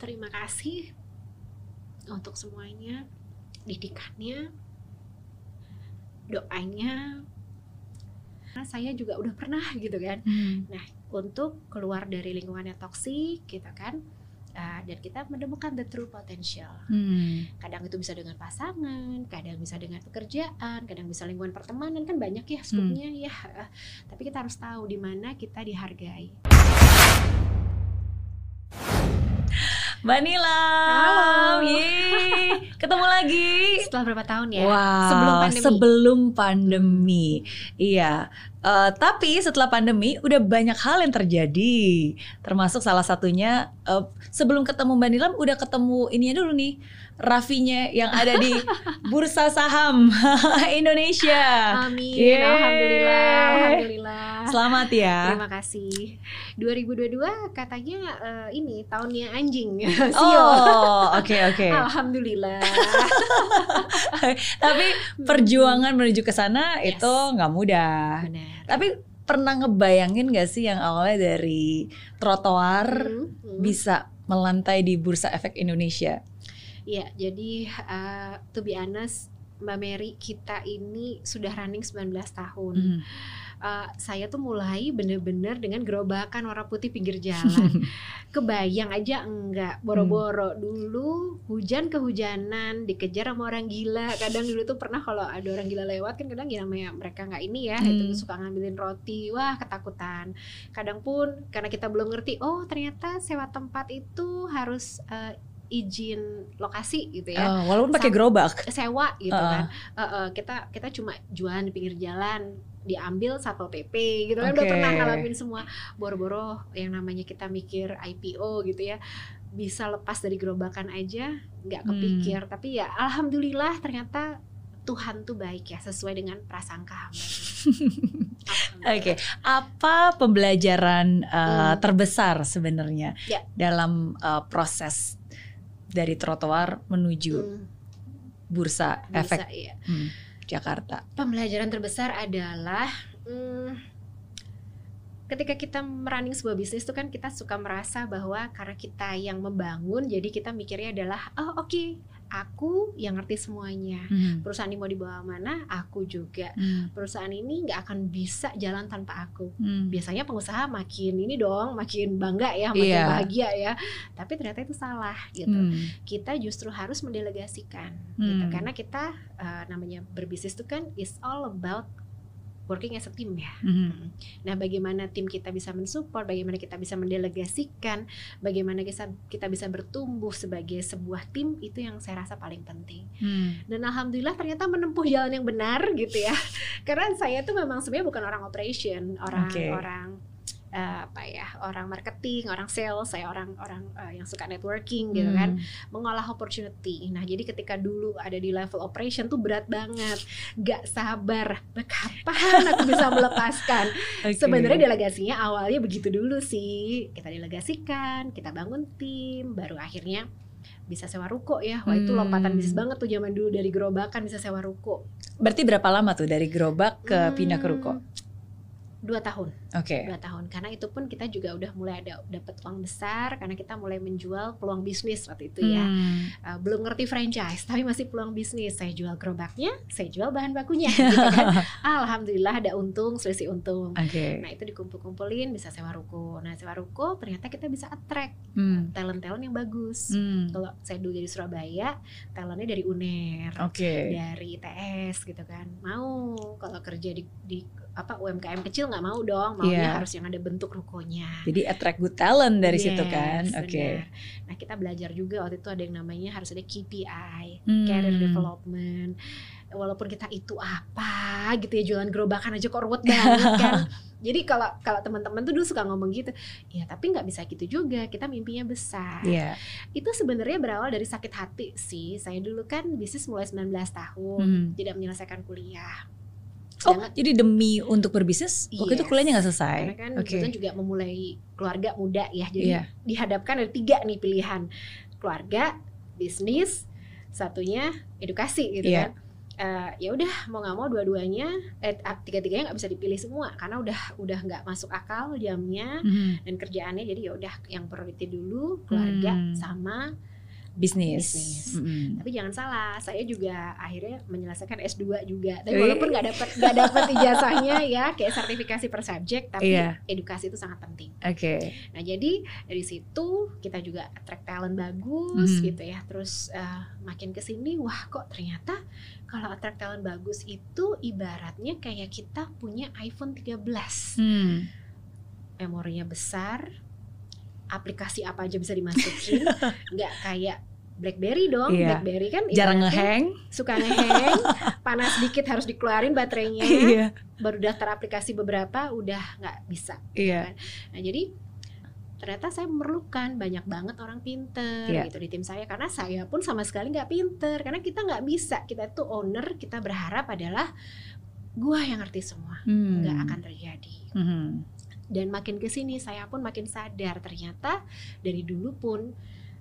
terima kasih untuk semuanya, didikannya, doanya. Karena saya juga udah pernah gitu kan. Hmm. untuk keluar dari lingkungan yang toksik gitu kan Uh, dan kita menemukan the true potential. Hmm. Kadang itu bisa dengan pasangan, kadang bisa dengan pekerjaan, kadang bisa lingkungan pertemanan kan banyak ya skupnya ya. Uh, tapi kita harus tahu di mana kita dihargai. Mbak Nila. Halo. Yeay. Ketemu lagi. Setelah berapa tahun ya? Wow, Sebelum pandemi. sebelum pandemi. Iya. Eh, tapi setelah pandemi udah banyak hal yang terjadi. Termasuk salah satunya eh, sebelum ketemu Mbak Nilam udah ketemu ininya dulu nih. Raffinya yang ada di Bursa Saham Indonesia. Amin. Yeay. Alhamdulillah. Alhamdulillah. Selamat ya. Terima kasih. 2022 katanya eh, ini tahunnya anjing. Oh, oke oke. Alhamdulillah. Tapi perjuangan menuju ke sana Yes. itu nggak mudah. Benar. Tapi pernah ngebayangin gak sih yang awalnya dari trotoar Hmm, hmm. bisa melantai di Bursa Efek Indonesia? Iya, jadi uh, to be honest, Mbak Mary kita ini sudah running 19 tahun. Hmm. Uh, saya tuh mulai bener-bener dengan gerobakan warna putih pinggir jalan. Kebayang aja enggak, boro-boro dulu hujan kehujanan, dikejar sama orang gila. Kadang dulu tuh pernah kalau ada orang gila lewat kan kadang ya namanya mereka nggak ini ya, Hmm. itu suka ngambilin roti. Wah, ketakutan. Kadang pun karena kita belum ngerti, oh ternyata sewa tempat itu harus uh, izin lokasi gitu ya Oh, walaupun pakai gerobak. sewa gitu Uh-uh. kan Eh, eh, kita kita cuma jualan di pinggir jalan diambil satpol pp gitu kan udah Oke. pernah ngalamin semua boro-boro yang namanya kita mikir IPO gitu ya bisa lepas dari gerobakan aja nggak Hmm. kepikir tapi ya alhamdulillah ternyata Tuhan tuh baik ya sesuai dengan prasangka hamba. Oke, apa pembelajaran uh, Hmm. terbesar sebenarnya Ya. dalam uh, proses dari trotoar menuju Hmm, Bursa bisa, Efek iya. hmm, Jakarta? pembelajaran terbesar adalah hmm, ketika kita merunning sebuah bisnis itu kan kita suka merasa bahwa karena kita yang membangun jadi kita mikirnya adalah oh oke aku yang ngerti semuanya Hmm. perusahaan ini mau dibawa mana aku juga Hmm. perusahaan ini nggak akan bisa jalan tanpa aku Hmm. biasanya pengusaha makin ini dong makin bangga ya makin Iya. bahagia ya tapi ternyata itu salah gitu Hmm. kita justru harus mendelegasikan gitu Hmm. karena kita uh, namanya berbisnis itu kan is all about working as a team ya. Hmm. Nah, bagaimana tim kita bisa mensupport, bagaimana kita bisa mendelegasikan, bagaimana kita kita bisa bertumbuh sebagai sebuah tim itu yang saya rasa paling penting. Hmm. Dan alhamdulillah ternyata menempuh jalan yang benar gitu ya. Karena saya tuh memang sebenarnya bukan orang operation, orang Oke. orang eh, apa ya, orang marketing, orang sales, saya orang orang eh, yang suka networking gitu kan Hmm. mengolah opportunity. Nah, jadi ketika dulu ada di level operation tuh berat banget, gak sabar. Nah, Kapan aku bisa melepaskan? Oke. Sebenarnya delegasinya awalnya begitu dulu sih. Kita delegasikan, kita bangun tim, baru akhirnya bisa sewa ruko ya. Wah itu Hmm. lompatan bisnis banget tuh zaman dulu dari gerobakan bisa sewa ruko. Berarti berapa lama tuh dari gerobak ke Hmm, pindah ke ruko? Dua tahun. Oke. dua tahun karena itu pun kita juga udah mulai ada dapat uang besar karena kita mulai menjual peluang bisnis waktu itu ya Hmm. Uh, belum ngerti franchise tapi masih peluang bisnis saya jual gerobaknya saya jual bahan bakunya gitu kan alhamdulillah ada untung selisih untung Oke. nah itu dikumpul-kumpulin bisa sewa ruko nah sewa ruko ternyata kita bisa attract Hmm. talent-talent yang bagus Hmm. kalau saya dulu dari Surabaya talentnya dari UNER Oke. dari ITS gitu kan mau kalau kerja di, di apa UMKM kecil nggak mau dong maunya Iya. harus yang ada bentuk rukonya Jadi attract good talent dari situ Yes, kan. Oke. benar. Nah kita belajar juga waktu itu ada yang namanya harus ada KPI, Hmm. career development. Walaupun kita itu apa gitu ya jualan gerobakan aja kok ruwet banget kan. Jadi kalau kalau teman-teman tuh dulu suka ngomong gitu, ya tapi nggak bisa gitu juga. Kita mimpinya besar. Iya. Itu sebenarnya berawal dari sakit hati sih. Saya dulu kan bisnis mulai 19 tahun, Hmm. tidak menyelesaikan kuliah. Oh, Sedangkan- jadi demi untuk berbisnis waktu itu Yes. kuliahnya nggak selesai. Karena kan kebetulan juga memulai keluarga muda ya. Jadi Iya. dihadapkan ada tiga nih pilihan. Keluarga, bisnis, satunya edukasi gitu Iya. kan. eh, ya udah mau nggak mau dua-duanya eh tiga-tiganya nggak bisa dipilih semua karena udah udah nggak masuk akal jamnya Mhm. dan kerjaannya jadi ya udah yang priority dulu keluarga Hmm. sama Bisnis. Bisnis. Mhm. tapi jangan salah saya juga akhirnya menyelesaikan S2 juga tapi walaupun nggak dapat nggak dapat ijazahnya ya kayak sertifikasi per subjek tapi Iya. edukasi itu sangat penting Oke. nah jadi dari situ kita juga attract talent bagus Mhm. gitu ya terus eh, makin ke sini wah kok ternyata kalau attract talent bagus itu ibaratnya kayak kita punya iPhone 13 Hmm. memorinya besar aplikasi apa aja bisa dimasukin nggak kayak BlackBerry dong Iya. BlackBerry kan Jarang ngehang. suka ngeheng panas dikit harus dikeluarin baterainya Iya. baru daftar aplikasi beberapa udah nggak bisa Iya. nah jadi ternyata saya memerlukan banyak banget orang pinter Iya. gitu di tim saya karena saya pun sama sekali nggak pinter karena kita nggak bisa kita tuh owner kita berharap adalah gua yang ngerti semua Hmm. nggak akan terjadi Mhm. Dan makin ke sini saya pun makin sadar. Ternyata dari dulu pun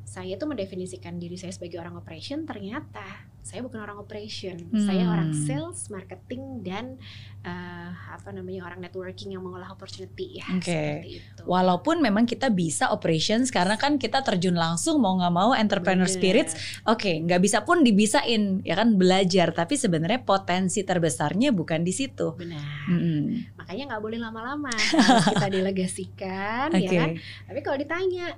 saya tuh mendefinisikan diri saya sebagai orang operation ternyata saya bukan orang operation saya Hmm. orang sales marketing dan eh, apa namanya orang networking yang mengolah opportunity ya Oke. seperti itu Walaupun memang kita bisa operations karena kan kita terjun langsung mau nggak mau entrepreneur Bener. spirits Oke, nggak bisa pun dibisain ya kan belajar, tapi sebenarnya potensi terbesarnya bukan di situ. benar Mm-mm. makanya nggak boleh lama-lama harus kita delegasikan Oke, ya kan tapi kalau ditanya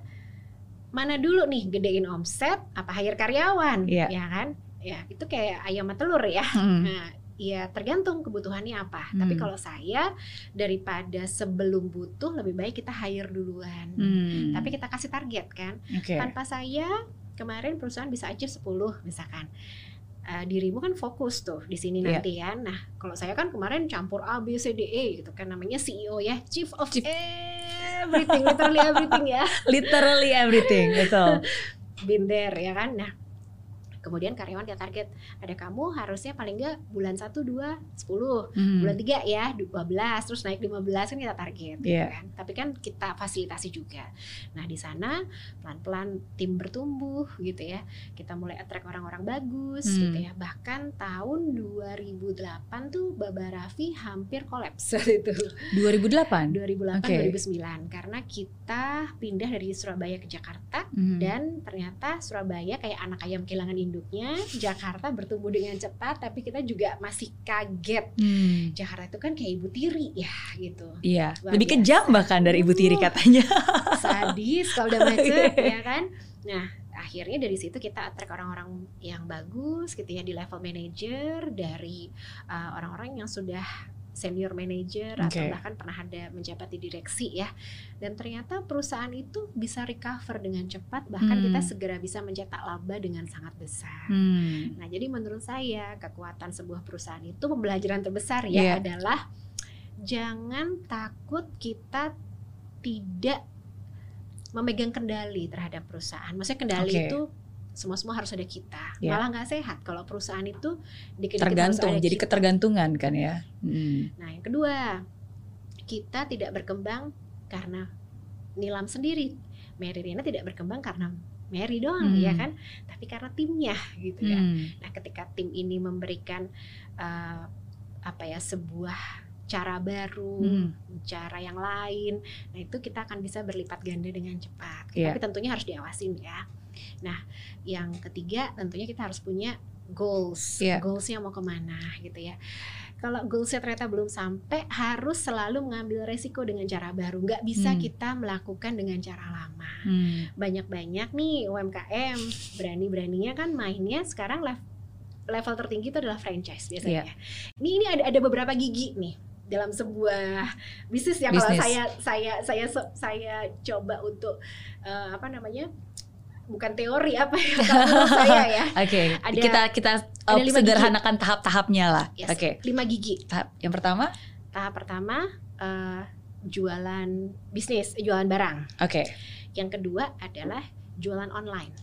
mana dulu nih gedein omset apa hire karyawan Iya. ya kan ya itu kayak ayam sama telur ya Mm. Nah, ya tergantung kebutuhannya apa. Tapi Hmm. kalau saya daripada sebelum butuh lebih baik kita hire duluan. Hmm. Tapi kita kasih target kan. Oke. Tanpa saya kemarin perusahaan bisa achieve 10 misalkan. Eh, dirimu kan fokus tuh di sini Iya. nanti kan. Nah, kalau saya kan kemarin campur A B C D E gitu kan namanya CEO ya, Chief of Chief. everything, literally everything ya. Literally everything, betul. There ya kan. Nah, kemudian karyawan dia target ada kamu harusnya paling enggak bulan 1 2 10 Hmm. bulan 3 ya 12 terus naik 15 kan kita target gitu Iya. kan tapi kan kita fasilitasi juga nah di sana pelan-pelan tim bertumbuh gitu ya kita mulai attract orang-orang bagus Hmm. gitu ya bahkan tahun 2008 tuh Baba Raffi hampir kolaps itu 2008. 2008 Oke. 2009 karena kita pindah dari Surabaya ke Jakarta Hmm. dan ternyata Surabaya kayak anak ayam kehilangan induknya Jakarta bertumbuh dengan cepat tapi kita juga masih kaget Hmm. Jakarta itu kan kayak ibu tiri ya gitu Iya, Luar lebih biasa. kejam bahkan dari ibu tiri Uh. katanya. sadis kalau udah macet ya kan nah akhirnya dari situ kita attract orang-orang yang bagus gitu ya di level manager dari uh, orang-orang yang sudah senior manager atau Oke. bahkan pernah ada menjabat di direksi ya dan ternyata perusahaan itu bisa recover dengan cepat bahkan Hmm. kita segera bisa mencetak laba dengan sangat besar Hmm. Nah, jadi menurut saya kekuatan sebuah perusahaan itu pembelajaran terbesar ya Iya. adalah jangan takut kita tidak memegang kendali terhadap perusahaan. Maksudnya kendali Oke. itu semua semua harus ada kita. Iya. Malah nggak sehat kalau perusahaan itu dikit-dikit harus Tergantung, jadi kita. ketergantungan kan ya. Hmm. Nah, yang kedua, kita tidak berkembang karena Nilam sendiri. Mary Riana tidak berkembang karena Mary doang Hmm. ya kan, tapi karena timnya gitu ya. Hmm. Nah, ketika tim ini memberikan eh, apa ya sebuah cara baru, Hmm. cara yang lain, nah itu kita akan bisa berlipat ganda dengan cepat. Iya. Tapi tentunya harus diawasin ya. Nah, yang ketiga tentunya kita harus punya goals, Iya. goalsnya mau ke mana gitu ya. Kalau goalsnya ternyata belum sampai, harus selalu mengambil resiko dengan cara baru. Nggak bisa Hmm. kita melakukan dengan cara lama Hmm. banyak-banyak nih UMKM berani-beraninya kan mainnya sekarang lev- level tertinggi itu adalah franchise biasanya. Iya. Ini ini ada ada beberapa gigi nih dalam sebuah bisnis ya kalau saya saya saya saya coba untuk eh, apa namanya bukan teori apa ya kalau saya ya. Oke, Ada- kita kita ada uh, lima sederhanakan tahap-tahapnya lah. Yes, Oke, lima gigi. Tahap yang pertama, tahap pertama eh, jualan bisnis jualan barang. Oke, yang kedua adalah jualan online.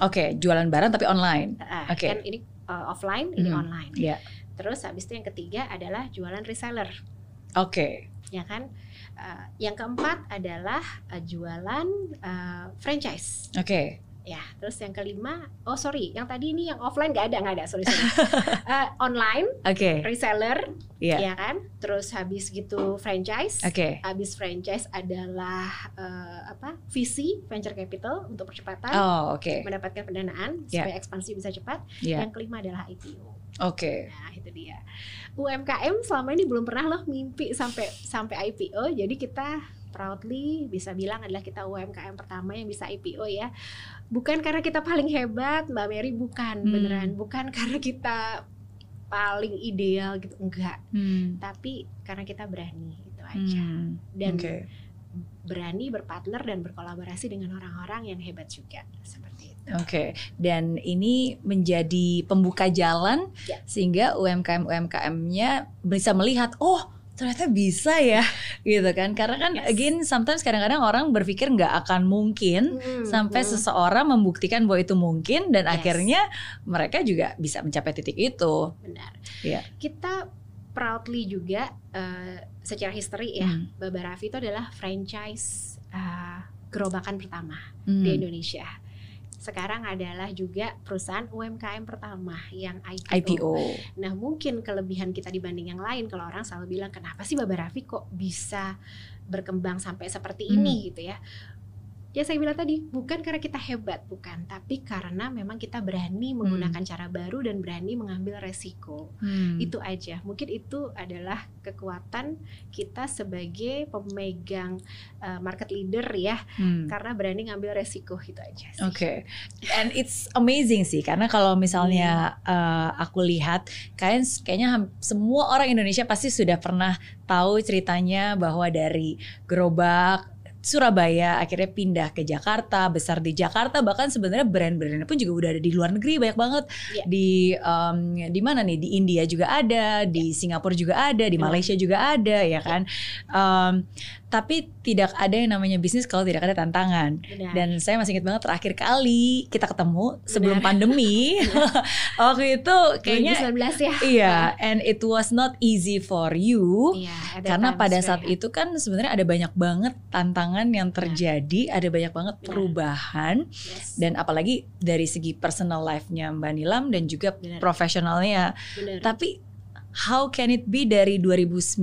Oke, jualan barang tapi online. Ah, Oke. kan ini uh, offline ini Mhm. online. Iya. terus habis itu yang ketiga adalah jualan reseller. Oke, ya kan Uh, yang keempat adalah uh, jualan uh, franchise oke, Ya, terus yang kelima, oh sorry, yang tadi ini yang offline nggak ada, nggak ada, sorry sorry. Eh, online, Oke. reseller, Iya. ya kan? Terus habis gitu franchise. Oke. Habis franchise adalah eh, apa? VC venture capital untuk percepatan Oh, oke. mendapatkan pendanaan Ya. supaya ekspansi bisa cepat. Iya. Yang kelima adalah IPO. Oke. Nah, itu dia. UMKM selama ini belum pernah loh mimpi sampai sampai IPO. Jadi kita proudly bisa bilang adalah kita UMKM pertama yang bisa IPO ya. Bukan karena kita paling hebat, Mbak Mary, bukan Hmm. beneran. Bukan karena kita paling ideal gitu, enggak. Hmm. Tapi karena kita berani itu aja. Hmm. Dan Oke. Berani berpartner dan berkolaborasi dengan orang-orang yang hebat juga seperti itu. Oke, dan ini menjadi pembuka jalan Ya. sehingga UMKM UMKM-nya bisa melihat, oh ternyata bisa ya, gitu kan? Karena kan, Yes. again, sometimes kadang-kadang orang berpikir nggak akan mungkin Mm, sampai mm. seseorang membuktikan bahwa itu mungkin dan Yes. akhirnya mereka juga bisa mencapai titik itu. Benar. Iya. Kita proudly juga eh, secara history ya, Hmm. Baba Raffi itu adalah franchise eh, gerobakan pertama Hmm. di Indonesia. Sekarang adalah juga perusahaan UMKM pertama yang IPO. IPO. Nah mungkin kelebihan kita dibanding yang lain kalau orang selalu bilang kenapa sih Baba Raffi kok bisa berkembang sampai seperti Hmm. ini gitu ya. Ya saya bilang tadi bukan karena kita hebat bukan, tapi karena memang kita berani menggunakan cara baru dan berani mengambil resiko. Hmm. Itu aja. Mungkin itu adalah kekuatan kita sebagai pemegang uh, market leader ya, Hmm. karena berani ngambil resiko itu aja sih. Oke, and it's amazing sih karena kalau misalnya uh, aku lihat, kayak kayaknya semua orang Indonesia pasti sudah pernah tahu ceritanya bahwa dari gerobak Surabaya akhirnya pindah ke Jakarta, besar di Jakarta, bahkan sebenarnya brand-brandnya pun juga udah ada di luar negeri banyak banget. Iya. Di um, di mana nih? Di India juga ada, di Singapura juga ada, di. Malaysia juga ada, ya kan? Um, tapi tidak ada yang namanya bisnis kalau tidak ada tantangan. Benar. Dan saya masih ingat banget terakhir kali kita ketemu sebelum Benar. pandemi. Waktu itu kayaknya 2019 ya. iya, and it was not easy for you. Iya, Karena pada saat itu kan sebenarnya ada banyak banget tantangan yang terjadi, ada banyak banget Benar. perubahan Yes, dan apalagi dari segi personal life-nya Mbak Nilam dan juga Benar. profesionalnya. benar. Tapi how can it be dari 2019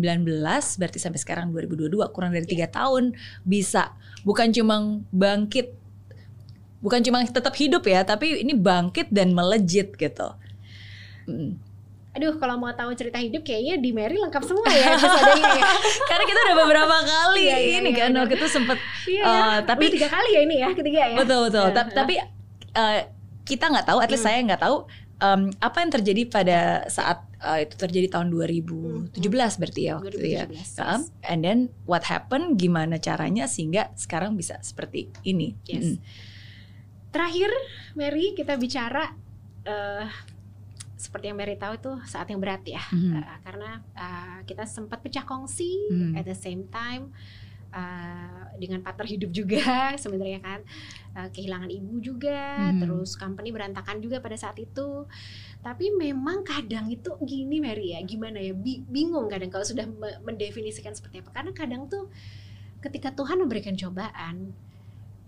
berarti sampai sekarang 2022 kurang dari tiga tahun bisa bukan cuma bangkit bukan cuma tetap hidup ya tapi ini bangkit dan melejit gitu. Mm. Aduh, kalau mau tahu cerita hidup kayaknya di Mary lengkap semua ya episodenya ya. Karena kita udah beberapa kali Iya, iya, ini iya, kan waktu itu sempet Iya, ya. tapi- Udah tiga kali ya ini ya, ketiga ya. betul betul. Iya, Ta- Tapi eh, kita nggak tahu, at least Hmm. saya nggak tahu em, apa yang terjadi pada saat eh, itu terjadi tahun 2017 berarti ya waktu itu ya. 2017. Um, and then what happened? Gimana caranya sehingga sekarang bisa seperti ini? Yes. Mm-mm. Terakhir, Mary kita bicara eh, seperti yang Mary tahu itu saat yang berat ya. Eh, karena eh, kita sempat pecah kongsi Hmm. at the same time eh, dengan partner hidup juga sebenarnya kan, Eh, kehilangan ibu juga, Mhm. terus company berantakan juga pada saat itu. Tapi memang kadang itu gini Mary ya, gimana ya, bi- bingung kadang kalau sudah me- mendefinisikan seperti apa. Karena kadang tuh ketika Tuhan memberikan cobaan,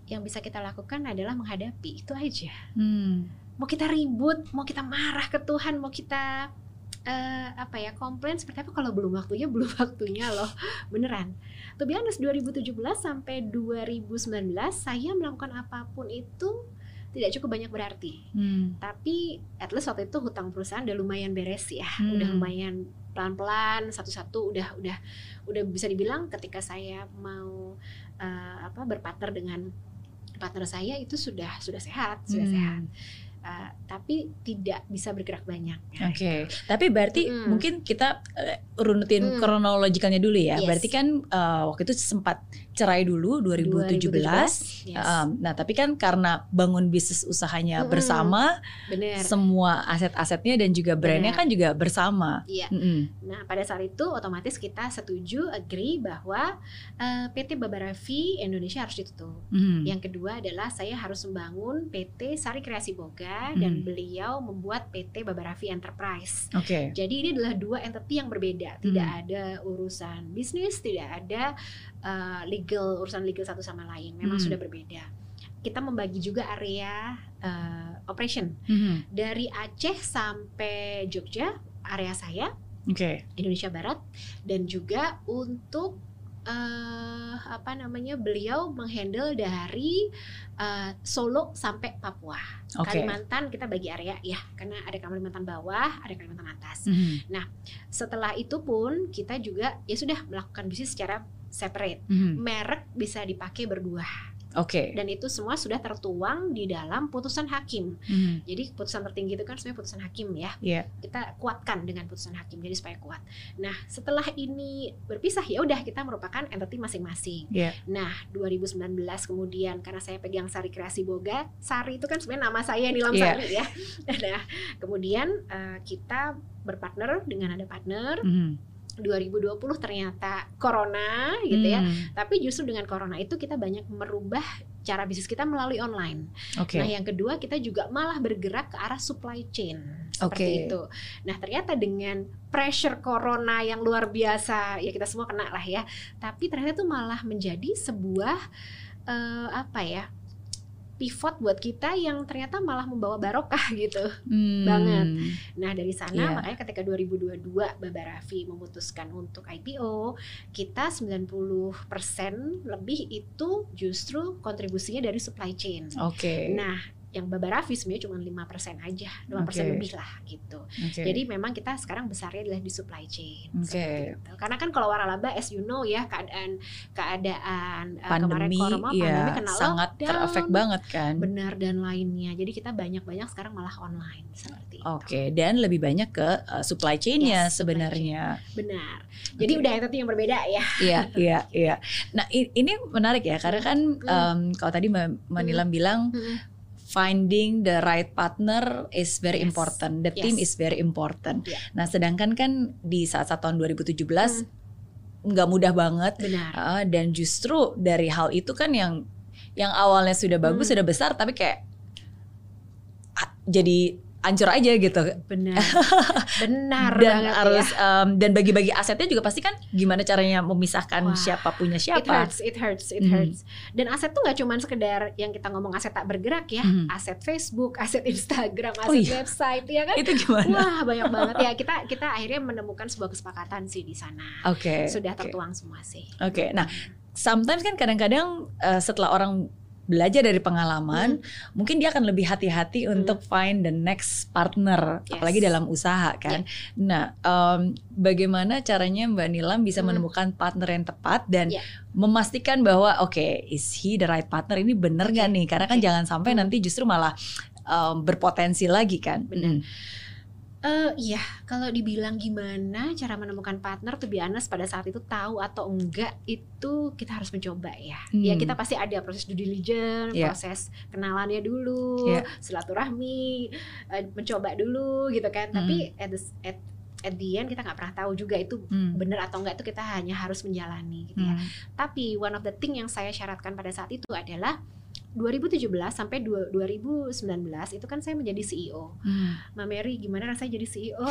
yang bisa kita lakukan adalah menghadapi itu aja. Hmm. Mau kita ribut, mau kita marah ke Tuhan, mau kita eh, apa ya komplain seperti apa kalau belum waktunya belum waktunya loh beneran. Be honest 2017 sampai 2019 saya melakukan apa pun itu tidak cukup banyak berarti. Hmm. Tapi at least waktu itu hutang perusahaan udah lumayan beres ya, Hmm. udah lumayan pelan-pelan satu-satu udah udah udah bisa dibilang ketika saya mau eh, apa berpartner dengan partner saya itu sudah sudah sehat, sudah Hmm. sehat. Eh, tapi tidak bisa bergerak banyak. Oke, tapi berarti Mm-mm. mungkin kita eh, runutin Mm. kronologikalnya dulu ya. Yes. Berarti kan eh, waktu itu sempat cerai dulu 2017. 2017, yes. Um, nah, tapi kan karena bangun bisnis usahanya Mm-mm. bersama, Bener. semua aset-asetnya dan juga brandnya Benar. kan juga bersama. Iya. Mm-mm. Nah, pada saat itu otomatis kita setuju, agree bahwa eh, PT Babaravi Indonesia harus ditutup. Mm. Yang kedua adalah saya harus membangun PT Sari Kreasi Boga dan Hmm. beliau membuat PT Babaravi Enterprise. Oke. Jadi ini adalah dua entity yang berbeda, tidak Hmm. ada urusan bisnis, tidak ada uh, legal urusan legal satu sama lain. Memang Hmm. sudah berbeda. kita membagi juga area uh, operation Mhm. dari Aceh sampai Jogja area saya Oke. Indonesia Barat dan juga untuk eh apa namanya beliau menghandle dari eh, Solo sampai Papua Oke. Kalimantan kita bagi area ya karena ada Kalimantan bawah ada Kalimantan atas Mhm. setelah itu pun kita juga ya sudah melakukan bisnis secara separate Mhm. merek bisa dipakai berdua Oke. dan itu semua sudah tertuang di dalam putusan hakim Mhm. jadi putusan tertinggi itu kan sebenarnya putusan hakim ya Iya. kita kuatkan dengan putusan hakim jadi supaya kuat. Nah setelah ini berpisah ya udah kita merupakan entity masing-masing. Iya. Nah 2019 kemudian karena saya pegang Sari Kreasi Boga, Sari itu kan sebenarnya nama saya Nilam Iya. Sari ya. Nah kemudian eh, kita berpartner dengan ada partner Mhm. 2020 ternyata corona gitu ya. Mhm. Tapi justru dengan corona itu kita banyak merubah cara bisnis kita melalui online. Oke. Nah, yang kedua kita juga malah bergerak ke arah supply chain seperti Oke. itu. Nah, ternyata dengan pressure corona yang luar biasa, ya kita semua kena lah ya. Tapi ternyata itu malah menjadi sebuah eh, apa ya? Pivot buat kita yang ternyata malah membawa barokah gitu. Hmm. banget. Nah, dari sana Iya. makanya ketika 2022 Baba Raffi memutuskan untuk IPO, kita 90% lebih itu justru kontribusinya dari supply chain. Oke. Nah, yang Baba Raffi sebenarnya cuma 5% aja, 5% Oke. lebih lah gitu. Oke. Jadi memang kita sekarang besarnya adalah di supply chain. Itu. Karena kan kalau waralaba as you know ya keadaan keadaan eh, kemarin pandemi, corona ya pandemi kena sangat lockdown, terefek banget kan. benar dan lainnya. Jadi kita banyak-banyak sekarang malah online seperti itu. Oke, dan lebih banyak ke uh, supply chain-nya Yes, supply sebenarnya. Benar. Jadi udah entity yang berbeda ya. Iya, iya, iya. Nah, ini menarik ya karena kan Hmm. em, kalau tadi Mbak Mbak Nilam bilang finding the right partner is very Yes. important. The team Yes. is very important. Iya. Nah, sedangkan kan di saat saat tahun 2017 Hmm. nggak mudah banget Benar. uh, dan justru dari hal itu kan yang yang awalnya sudah bagus, Hmm. sudah besar tapi kayak ah, jadi ancur aja gitu. Benar. Benar dan banget harus ya. em, dan bagi-bagi asetnya juga pasti kan gimana caranya memisahkan Wah, siapa punya It siapa. hurts, it hurts, it Mhm. hurts. Dan aset tuh nggak cuma sekedar yang kita ngomong aset tak bergerak ya, Mhm. aset Facebook, aset Instagram, Oh aset iya. website ya kan. Itu gimana? Wah banyak banget ya kita kita akhirnya menemukan sebuah kesepakatan sih di sana. Oke. Sudah oke. tertuang semua sih. Oke, nah sometimes kan kadang-kadang eh, setelah orang belajar dari pengalaman, mungkin dia akan lebih hati-hati Hmm. untuk find the next partner, Yes. apalagi dalam usaha kan. Nah, em, bagaimana caranya Mbak Nilam bisa Hmm. menemukan partner yang tepat dan Ya. memastikan bahwa oke, is he the right partner ini bener nggak nih? Karena kan Oke. jangan sampai Hmm. nanti justru malah em, berpotensi lagi kan. Benar. Mm. Eh iya, kalau dibilang gimana cara menemukan partner tuh honest pada saat itu tahu atau enggak itu kita harus mencoba ya. Hmm. Ya kita pasti ada proses due diligence, Iya. proses kenalannya dulu, Iya. silaturahmi, eh, mencoba dulu gitu kan. Hmm. Tapi at the, at, at the end kita nggak pernah tahu juga itu Hmm. benar atau enggak itu kita hanya harus menjalani gitu ya. Hmm. Tapi one of the thing yang saya syaratkan pada saat itu adalah 2017 sampai dua- 2019 itu kan saya menjadi CEO. Hmm. Mbak Mary gimana rasanya jadi CEO?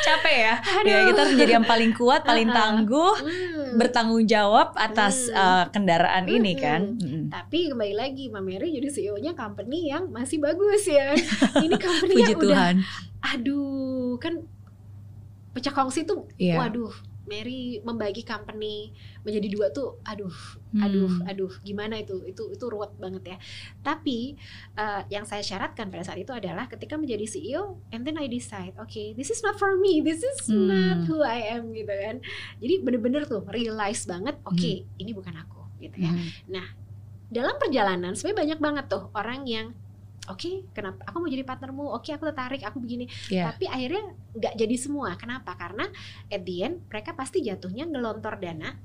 Capek ya. Aduh. Ya kita harus menjadi yang paling kuat, paling tangguh, Hmm. bertanggung jawab atas Hmm. uh, kendaraan ini Hmm. kan. Mm-mm. Tapi kembali lagi Mbak Mary jadi CEO-nya company yang masih bagus ya. Ini company Puji yang udah Tuhan. aduh kan pecah kongsi tuh Iya. waduh Mary membagi company menjadi dua tuh aduh Hmm. aduh aduh gimana itu itu itu ruwet banget ya tapi eh, yang saya syaratkan pada saat itu adalah ketika menjadi CEO and then I decide okay this is not for me this is Hmm. not who I am gitu kan jadi bener-bener tuh realize banget oke Hmm. ini bukan aku gitu ya Mm. dalam perjalanan sebenarnya banyak banget tuh orang yang oke kenapa aku mau jadi partnermu oke aku tertarik aku begini Iya. tapi akhirnya nggak jadi semua kenapa karena at the end mereka pasti jatuhnya ngelontor dana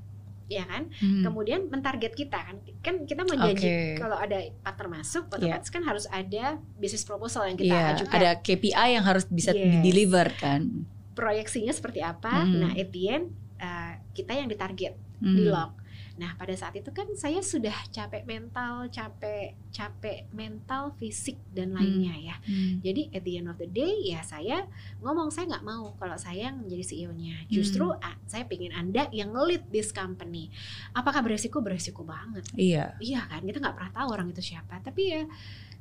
ya kan Hmm. kemudian mentarget kita kan kan kita menjanji Oke. kalau ada partner masuk Iya. otomatis kan harus ada bisnis proposal yang kita Iya, ajukan ada KPI yang harus bisa Yes. di-deliver kan. proyeksinya seperti apa Hmm. nah at the end uh, kita yang ditarget Hmm. di lock Nah pada saat itu kan saya sudah capek mental, capek capek mental, fisik dan lainnya ya. Hmm. Jadi at the end of the day ya saya ngomong saya nggak mau kalau saya yang menjadi CEO-nya. Justru ah, saya pengen anda yang ngelit this company. Apakah beresiko? Beresiko banget. Iya. Iya kan kita nggak pernah tahu orang itu siapa. Tapi ya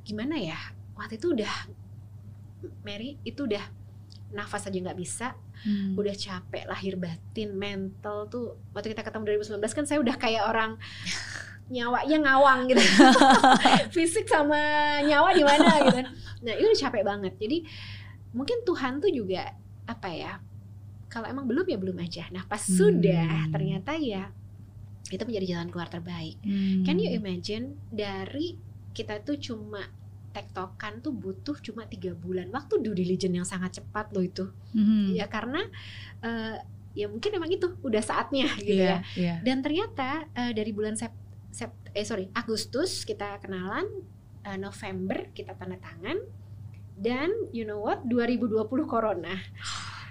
gimana ya waktu itu udah Mary itu udah nafas aja nggak bisa Hmm. udah capek lahir batin mental tuh waktu kita ketemu 2019 kan saya udah kayak orang nyawanya ngawang gitu fisik sama nyawa di mana gitu nah itu udah capek banget jadi mungkin Tuhan tuh juga apa ya kalau emang belum ya belum aja nah pas Hmm. sudah ternyata ya itu menjadi jalan keluar terbaik Hmm. can you imagine dari kita tuh cuma tektokan tuh butuh cuma tiga bulan waktu due diligence yang sangat cepat loh itu Hmm. ya karena eh, ya mungkin emang itu udah saatnya gitu Iya, ya iya. dan ternyata eh, dari bulan sep, sep- eh sorry Agustus kita kenalan eh, November kita tanda tangan dan you know what 2020 corona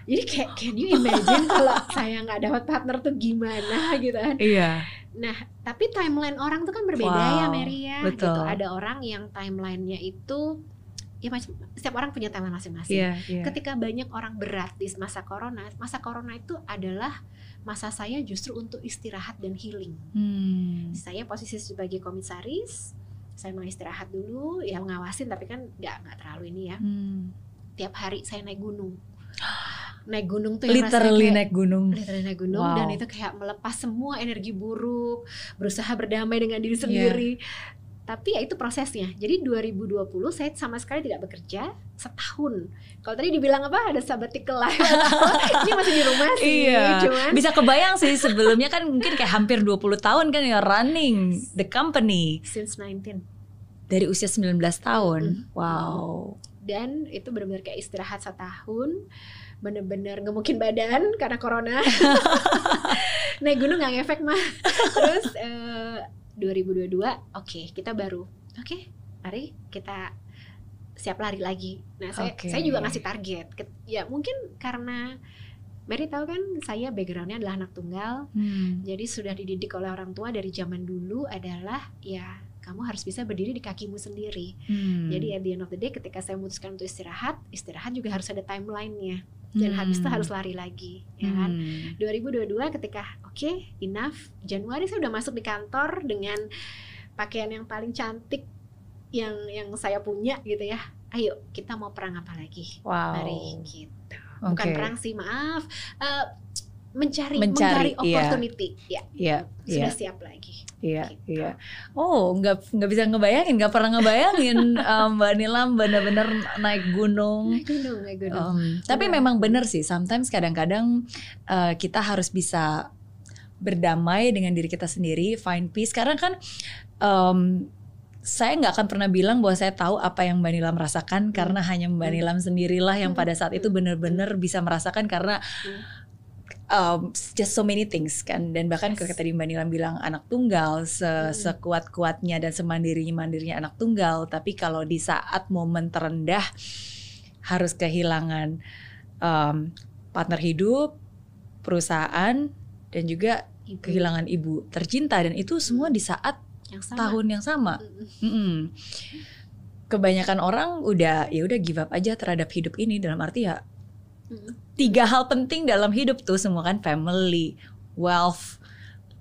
jadi kayak can you imagine kalau saya nggak dapat partner tuh gimana gitu kan Iya. Nah, tapi timeline orang tuh kan berbeda Wow, ya, Mary ya. betul. Gitu. Ada orang yang timelinenya itu ya macam setiap orang punya timeline masing-masing. Iya, iya. Ketika banyak orang berat di masa corona, masa corona itu adalah masa saya justru untuk istirahat dan healing. Hmm. Saya posisi sebagai komisaris, saya mau istirahat dulu, ya ngawasin tapi kan nggak nggak terlalu ini ya. Hmm. Tiap hari saya naik gunung. Naik gunung tuh yang rasanya Literally kayak- naik gunung. literally naik gunung Wow. dan itu kayak melepas semua energi buruk, berusaha berdamai dengan Iya. diri sendiri. Tapi ya itu prosesnya. Jadi 2020 saya sama sekali tidak bekerja setahun. Kalau tadi dibilang apa ada sabbatical life, ini masih di rumah sih. Iya. Cuman Bisa kebayang sih sebelumnya kan mungkin kayak hampir 20 tahun kan ya running the company since 19 dari usia 19 tahun. Mm. Wow. dan itu benar-benar kayak istirahat setahun bener-bener ngemukin badan karena corona. Naik gunung nggak ngefek mah. Terus eh, 2022 oke kita baru. Oke mari kita siap lari lagi. Nah saya Oke. saya juga ngasih target. Ya mungkin karena Mary tahu kan saya backgroundnya adalah anak tunggal. Hmm. jadi sudah dididik oleh orang tua dari zaman dulu adalah ya kamu harus bisa berdiri di kakimu sendiri. Hmm. jadi at the end of the day ketika saya memutuskan untuk istirahat, istirahat juga harus ada timelinenya dan Hmm. habis itu harus lari lagi, ya kan? Hmm. 2022 ketika oke enough, Januari saya udah masuk di kantor dengan pakaian yang paling cantik yang yang saya punya gitu ya. Ayo kita mau perang apa lagi? Wow. Mari gitu. Bukan perang sih, maaf. Eh, mencari Mencari, mencari iya. opportunity. Ya, Iya, iya, sudah siap lagi. iya, gitu. iya. Oh, nggak nggak bisa ngebayangin, nggak pernah ngebayangin um, Mbak Nilam bener-bener naik gunung. Naik gunung, naik gunung. Um, tapi Iya. memang benar sih, sometimes kadang-kadang uh, kita harus bisa berdamai dengan diri kita sendiri, find peace. Karena kan um, saya nggak akan pernah bilang bahwa saya tahu apa yang Mbak Nilam rasakan karena hanya Mbak Hmm. Nilam sendirilah yang Hmm. pada saat itu benar-benar bisa merasakan karena um, just so many things kan dan bahkan Yes. tadi Mbak Nilam bilang anak tunggal se Hmm. sekuat-kuatnya dan semandirinya mandirinya anak tunggal tapi kalau di saat momen terendah harus kehilangan um, partner hidup perusahaan dan juga Ibu kehilangan ibu tercinta dan itu semua di saat yang sama. tahun yang sama Mm-mm. Mm-mm. kebanyakan orang udah ya udah give up aja terhadap hidup ini dalam arti ya. Tiga hal penting dalam hidup tuh semua kan family, wealth,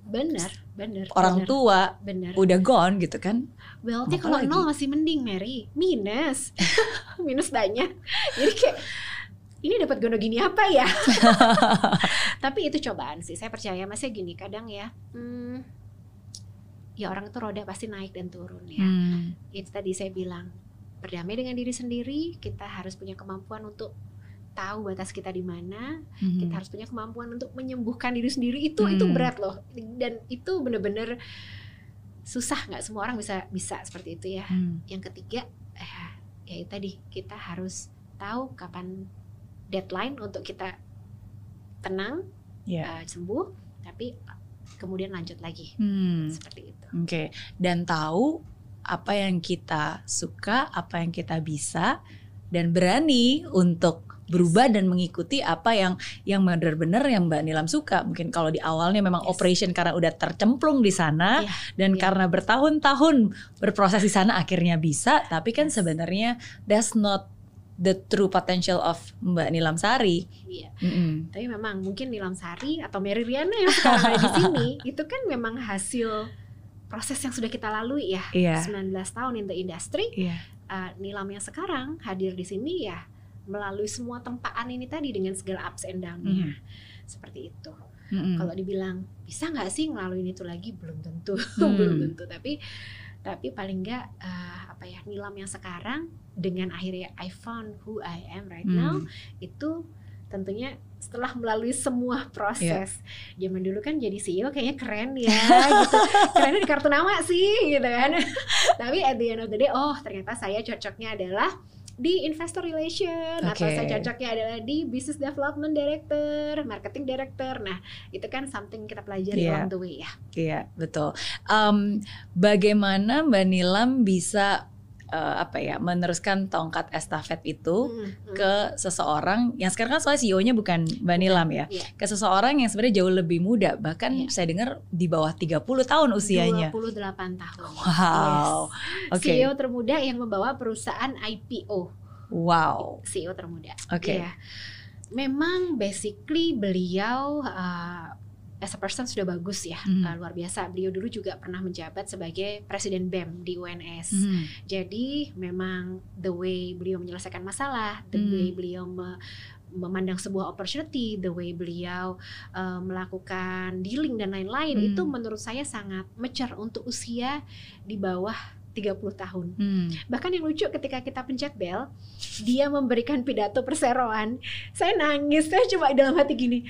Benar, benar. orang benar, tua benar. udah gone gitu kan. Wealthy Apa kalau lagi? nol masih mending Mary, minus, minus banyak. Jadi kayak ini dapat gono gini apa ya? Tapi itu cobaan sih. Saya percaya masih gini kadang ya. Hmm, ya orang itu roda pasti naik dan turun ya. Hmm. Itu tadi saya bilang berdamai dengan diri sendiri. Kita harus punya kemampuan untuk tahu batas kita di mana. Hmm. Kita harus punya kemampuan untuk menyembuhkan diri sendiri. Itu itu Hmm. berat loh. Dan itu bener-bener susah. nggak semua orang bisa bisa seperti itu ya Hmm. yang ketiga eh, ya itu tadi kita harus tahu kapan deadline untuk kita tenang Ya. eh, sembuh tapi kemudian lanjut lagi Hmm. seperti itu Oke. Dan tahu apa yang kita suka, apa yang kita bisa dan berani untuk berubah dan mengikuti apa yang yang benar-benar yang Mbak Nilam suka. Mungkin kalau di awalnya memang Yes. operation karena udah tercemplung di sana Iya, dan iya. karena bertahun-tahun berproses di sana akhirnya bisa, tapi kan sebenarnya that's not the true potential of Mbak Nilam Sari. Iya. Mm-mm. Tapi memang mungkin Nilam Sari atau Mary Riana yang sekarang ada di sini itu kan memang hasil proses yang sudah kita lalui ya. Iya. 19 tahun in the industry. Iya. Uh, Nilam yang sekarang hadir di sini ya melalui semua tempaan ini tadi dengan segala ups and down-nya. Seperti itu. Mm-mm. Kalau dibilang bisa nggak sih ngelaluin itu lagi belum tentu, Hmm. belum tentu. Tapi tapi paling nggak uh, apa ya Nilam yang sekarang dengan akhirnya I found who I am right Hmm. now itu tentunya setelah melalui semua proses. Iya. Zaman dulu kan jadi CEO kayaknya keren ya gitu. Kerennya di kartu nama sih gitu kan. Tapi at the end of the day oh ternyata saya cocoknya adalah di investor relation atau Oke. saya cocoknya adalah di business development director, marketing director. Nah, itu kan something kita pelajari Iya. along the way ya. Iya, betul. Em, bagaimana Mbak Nilam bisa eh, apa ya meneruskan tongkat estafet itu Mm, mm. ke seseorang yang sekarang kan soalnya CEO-nya bukan Mbak Nilam ya, Iya. ke seseorang yang sebenarnya jauh lebih muda, bahkan Iya. saya dengar di bawah 30 tahun usianya. 28 tahun. Wow. Yes. Oke. CEO termuda yang membawa perusahaan IPO. Wow. CEO termuda. Oke. Iya. Memang basically beliau uh, as a person sudah bagus ya, Mhm. uh, luar biasa. Beliau dulu juga pernah menjabat sebagai presiden BEM di UNS. Hmm. Jadi memang the way beliau menyelesaikan masalah, the Hmm. way beliau me- memandang sebuah opportunity, the way beliau uh, melakukan dealing dan lain-lain Hmm. itu menurut saya sangat mature untuk usia di bawah 30 tahun. Hmm. Bahkan yang lucu ketika kita pencet bel, dia memberikan pidato perseroan. Saya nangis, saya cuma dalam hati gini,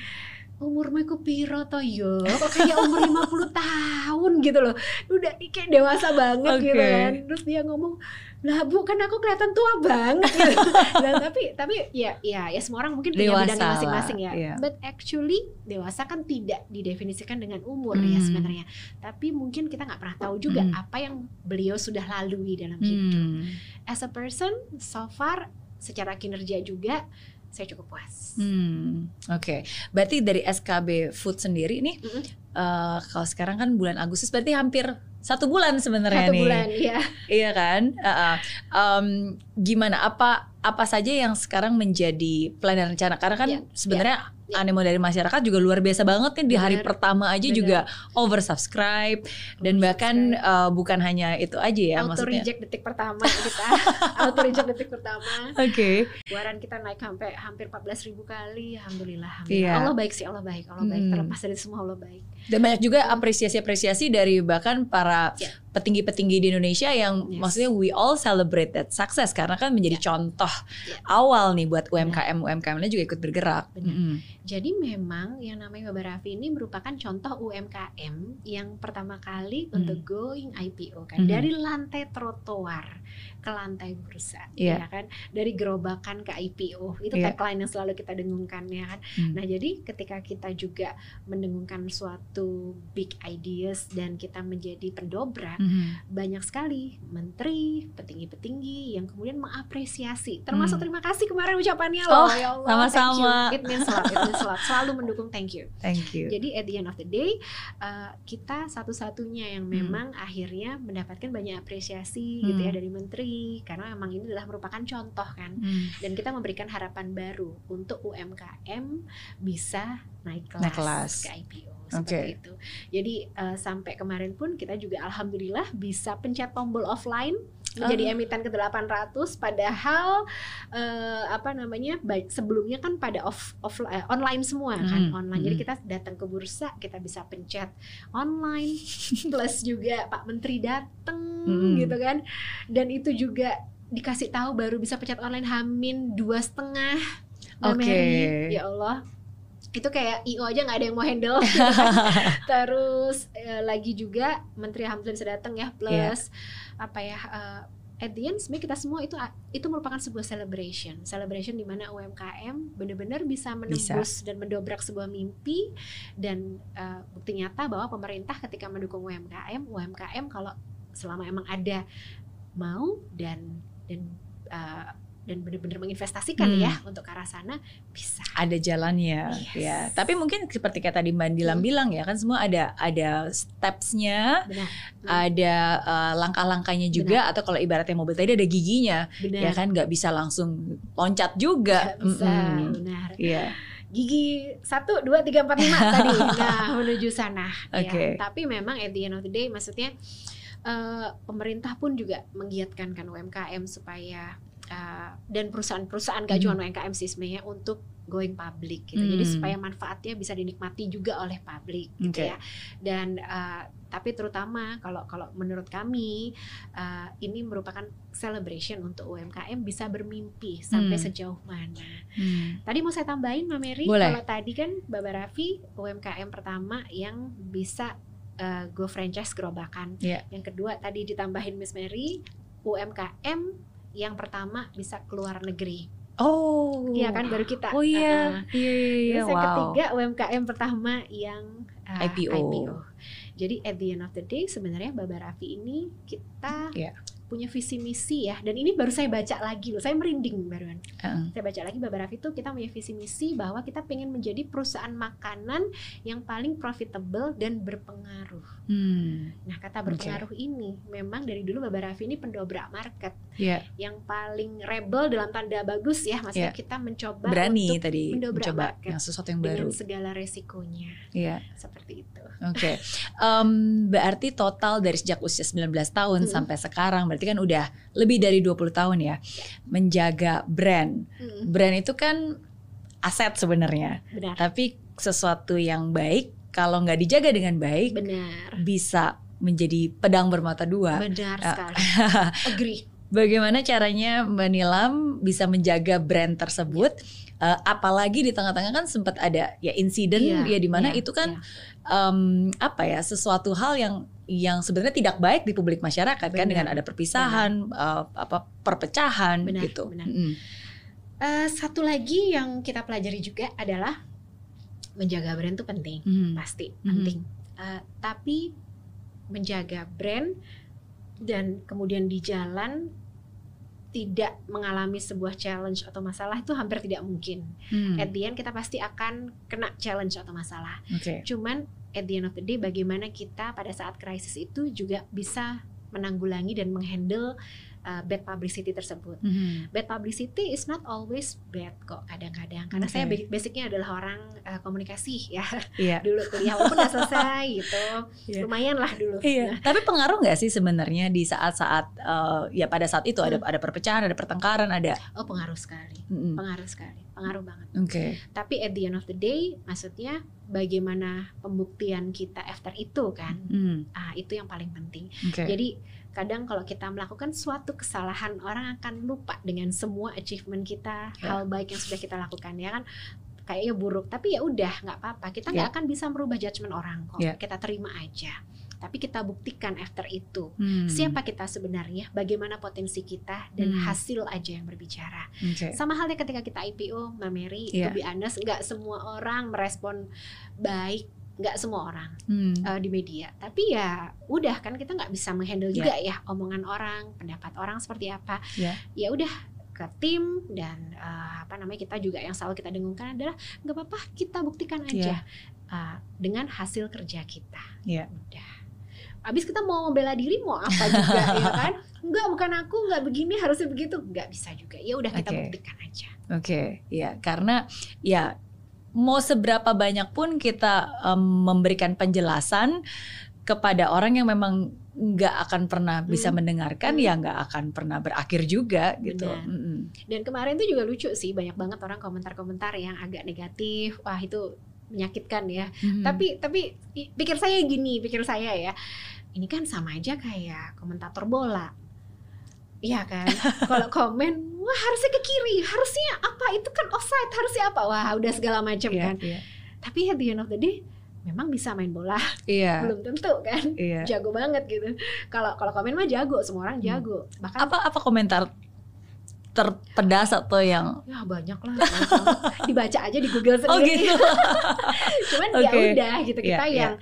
umurmu iku piro to yo? Kok kayak umur 50 tahun gitu loh. Udah kayak dewasa banget gitu Oke. kan. Terus dia ngomong, "Lah Bu, kan aku kelihatan tua banget." gitu. Nah, tapi tapi ya ya ya semua orang mungkin punya Dewasa bidangnya lah, masing-masing ya. iya. But actually dewasa kan tidak didefinisikan dengan umur ya Hmm. sebenarnya. Tapi mungkin kita nggak pernah tahu juga Hmm. apa yang beliau sudah lalui dalam hidup Hmm. as a person so far secara kinerja juga saya cukup puas. Hmm, oke. Berarti dari SKB Food sendiri nih, Mm-mm. eh, kalau sekarang kan bulan Agustus berarti hampir satu bulan sebenarnya Satu nih. bulan ya. Iya kan? Uh-uh. Em, gimana? Apa apa saja yang sekarang menjadi plan dan rencana? Karena kan Iya, sebenarnya iya. Animo dari masyarakat juga luar biasa banget nih di hari Benar, pertama aja benar. juga oversubscribe dan bahkan uh, bukan hanya itu aja ya auto maksudnya. reject detik pertama kita, auto reject detik pertama. Oke. Keluaran kita naik sampai hampir 14 ribu kali. Alhamdulillah. Iya. alhamdulillah. Allah baik sih, Allah baik, Allah baik. Hmm. Terlepas dari semua Allah baik. Dan banyak juga apresiasi-apresiasi dari bahkan para Iya. petinggi-petinggi di Indonesia yang Yes. maksudnya we all celebrate that success karena kan menjadi contoh Iya. awal nih buat UMKM UMKM-nya juga ikut bergerak. Benar. Mm-mm. Jadi memang yang namanya Baba Raffi ini merupakan contoh UMKM yang pertama kali Hmm. untuk going IPO kan Hmm. dari lantai trotoar ke lantai bursa Iya. ya kan dari gerobakan ke IPO itu Iya. tagline yang selalu kita dengungkan ya kan Hmm. nah jadi ketika kita juga mendengungkan suatu big ideas dan kita menjadi pendobrak Mhm. banyak sekali menteri petinggi-petinggi yang kemudian mengapresiasi termasuk terima kasih kemarin ucapannya Hmm. Oh, loh ya Allah sama-sama. it means a lot it means a lot selalu mendukung thank you Thank you. jadi at the end of the day uh, kita satu-satunya yang Hmm. memang akhirnya mendapatkan banyak apresiasi Hmm. gitu ya dari menteri karena memang ini adalah merupakan contoh kan Hmm. dan kita memberikan harapan baru untuk UMKM bisa naik kelas, Naik kelas. ke IPO seperti Oke. itu. Jadi uh, sampai kemarin pun kita juga alhamdulillah bisa pencet tombol offline menjadi Ah. emiten ke 800 padahal uh, apa namanya baik sebelumnya kan pada off, off eh, online semua kan Hmm, online jadi hmm. kita datang ke bursa kita bisa pencet online plus juga Pak Menteri datang Hmm. gitu kan dan itu juga dikasih tahu baru bisa pencet online Hamin dua setengah Oke. Mary. ya Allah itu kayak IO aja nggak ada yang mau handle. Terus eh, lagi juga Menteri Alhamdulillah bisa datang ya plus apa ya eh, at the end sebenarnya kita semua itu itu merupakan sebuah celebration. Celebration di mana UMKM benar-benar bisa menembus dan mendobrak sebuah mimpi dan eh, bukti nyata bahwa pemerintah ketika mendukung UMKM UMKM kalau selama emang ada mau dan dan dan benar-benar menginvestasikan Hmm. ya untuk ke arah sana bisa. ada jalannya Yes. ya tapi mungkin seperti kata tadi Mbak Dilam Hmm. bilang ya kan semua ada ada stepsnya Benar. ada eh, langkah-langkahnya juga atau kalau ibaratnya mobil tadi ada giginya Benar. ya kan nggak bisa langsung loncat juga bisa, Mm-mm. benar. Iya. Gigi satu, dua, tiga, empat, lima tadi. Nah, menuju sana. Oke. Ya. Tapi memang at the end of the day, maksudnya eh, pemerintah pun juga menggiatkan kan UMKM supaya eh, dan perusahaan-perusahaan gak cuma Hmm. UMKM sih sebenarnya untuk going public gitu. Jadi Hmm. supaya manfaatnya bisa dinikmati juga oleh publik gitu Oke. ya. Dan eh, tapi terutama kalau kalau menurut kami eh, ini merupakan celebration untuk UMKM bisa bermimpi sampai Hmm. sejauh mana. Hmm. Tadi mau saya tambahin Mbak Mary, Boleh. kalau tadi kan Baba Raffi UMKM pertama yang bisa uh, go franchise gerobakan. Iya. Yang kedua tadi ditambahin Miss Mary UMKM yang pertama bisa keluar negeri. Oh. Iya kan baru kita. Oh iya. Uh-uh. Iya iya iya. Terus yang Wow. ketiga UMKM pertama yang uh, IPO. Jadi at the end of the day sebenarnya Baba Raffi ini kita Iya. Punya visi misi ya dan ini baru saya baca lagi loh saya merinding baruan Heeh. saya baca lagi Baba Raffi itu kita punya visi misi bahwa kita pengen menjadi perusahaan makanan yang paling profitable dan berpengaruh. Hmm. Nah kata berpengaruh ini memang dari dulu Baba Raffi ini pendobrak market Iya. yang paling rebel dalam tanda bagus ya, maksudnya Iya. kita mencoba Berani untuk tadi mendobrak mencoba market yang sesuatu yang dengan baru. segala resikonya Iya. seperti itu. Oke. Em, berarti total dari sejak usia 19 tahun Mm-mm. sampai sekarang berarti kan udah lebih dari 20 tahun ya menjaga brand. Mm, Brand itu kan aset sebenarnya, Benar, tapi sesuatu yang baik kalau nggak dijaga dengan baik benar, bisa menjadi pedang bermata dua. benar Ya. sekali. Agree. Bagaimana caranya Mbak Nilam bisa menjaga brand tersebut? Eh, apalagi di tengah-tengah kan sempat ada ya insiden Iya, ya di mana iya, itu kan iya. em, apa ya sesuatu hal yang yang sebenarnya tidak baik di publik masyarakat kan Benar. dengan ada perpisahan eh, apa perpecahan Benar, gitu. benar. Mm-mm. Eh, satu lagi yang kita pelajari juga adalah menjaga brand itu penting. Mhm. pasti Mhm. penting. Eh, tapi menjaga brand dan kemudian di jalan tidak mengalami sebuah challenge atau masalah itu hampir tidak mungkin. Hmm, At the end kita pasti akan kena challenge atau masalah. Oke. Cuman at the end of the day bagaimana kita pada saat krisis itu juga bisa menanggulangi dan menghandle uh, bad publicity tersebut. Mhm. Bad publicity is not always bad kok kadang-kadang. Karena Oke. saya ba- basicnya adalah orang uh, komunikasi ya Iya. dulu kuliah walaupun udah selesai gitu Iya. lumayan lah dulu Iya. Tapi pengaruh nggak sih sebenarnya di saat-saat eh, ya pada saat itu ada Hmm. ada perpecahan, ada pertengkaran, ada. oh pengaruh sekali Mm-mm. pengaruh sekali pengaruh banget Oke. tapi at the end of the day maksudnya bagaimana pembuktian kita after itu kan Hmm, ah itu yang paling penting Oke. jadi kadang kalau kita melakukan suatu kesalahan orang akan lupa dengan semua achievement kita Ya. hal baik yang sudah kita lakukan ya kan kayaknya buruk tapi ya udah nggak apa-apa kita nggak Ya. akan bisa merubah judgement orang kok Ya. kita terima aja tapi kita buktikan after itu Hmm, siapa kita sebenarnya, bagaimana potensi kita dan Hmm. hasil aja yang berbicara. Oke. Sama halnya ketika kita IPO, Mbak Mary, Iya. to be honest, nggak semua orang merespon baik, nggak semua orang Hmm, uh, di media. Tapi ya udah kan kita nggak bisa menghandle Iya. juga ya omongan orang, pendapat orang seperti apa. Iya. Ya udah ke tim dan uh, apa namanya kita juga yang selalu kita dengungkan adalah nggak apa-apa kita buktikan aja uh, dengan hasil kerja kita. Iya. Udah. Abis kita mau membela diri mau apa juga ya kan? Enggak bukan aku nggak begini harusnya begitu nggak bisa juga. Ya udah kita Oke. buktikan aja. Oke, ya karena ya mau seberapa banyak pun kita em, memberikan penjelasan kepada orang yang memang nggak akan pernah bisa Hmm. mendengarkan, Hmm. ya nggak akan pernah berakhir juga gitu. Mm-mm. Dan kemarin tuh juga lucu sih banyak banget orang komentar-komentar yang agak negatif. Wah itu menyakitkan ya. Mhm. Tapi tapi pikir saya gini, pikir saya ya. Ini kan sama aja kayak komentator bola. Iya kan? Kalau komen, wah harusnya ke kiri, harusnya apa? Itu kan offside, harusnya apa? Wah, udah segala macam Iya, kan. iya. Tapi at the end of the day memang bisa main bola, Iya, belum tentu kan. iya. Jago banget gitu. Kalau kalau komen mah jago, semua orang Hmm. jago. Bahkan Apa apa komentar terpedas atau yang ya banyak lah. Dibaca aja di Google Oh sendiri. gitu. Cuman ya Oke. udah gitu Iya, kita iya. yang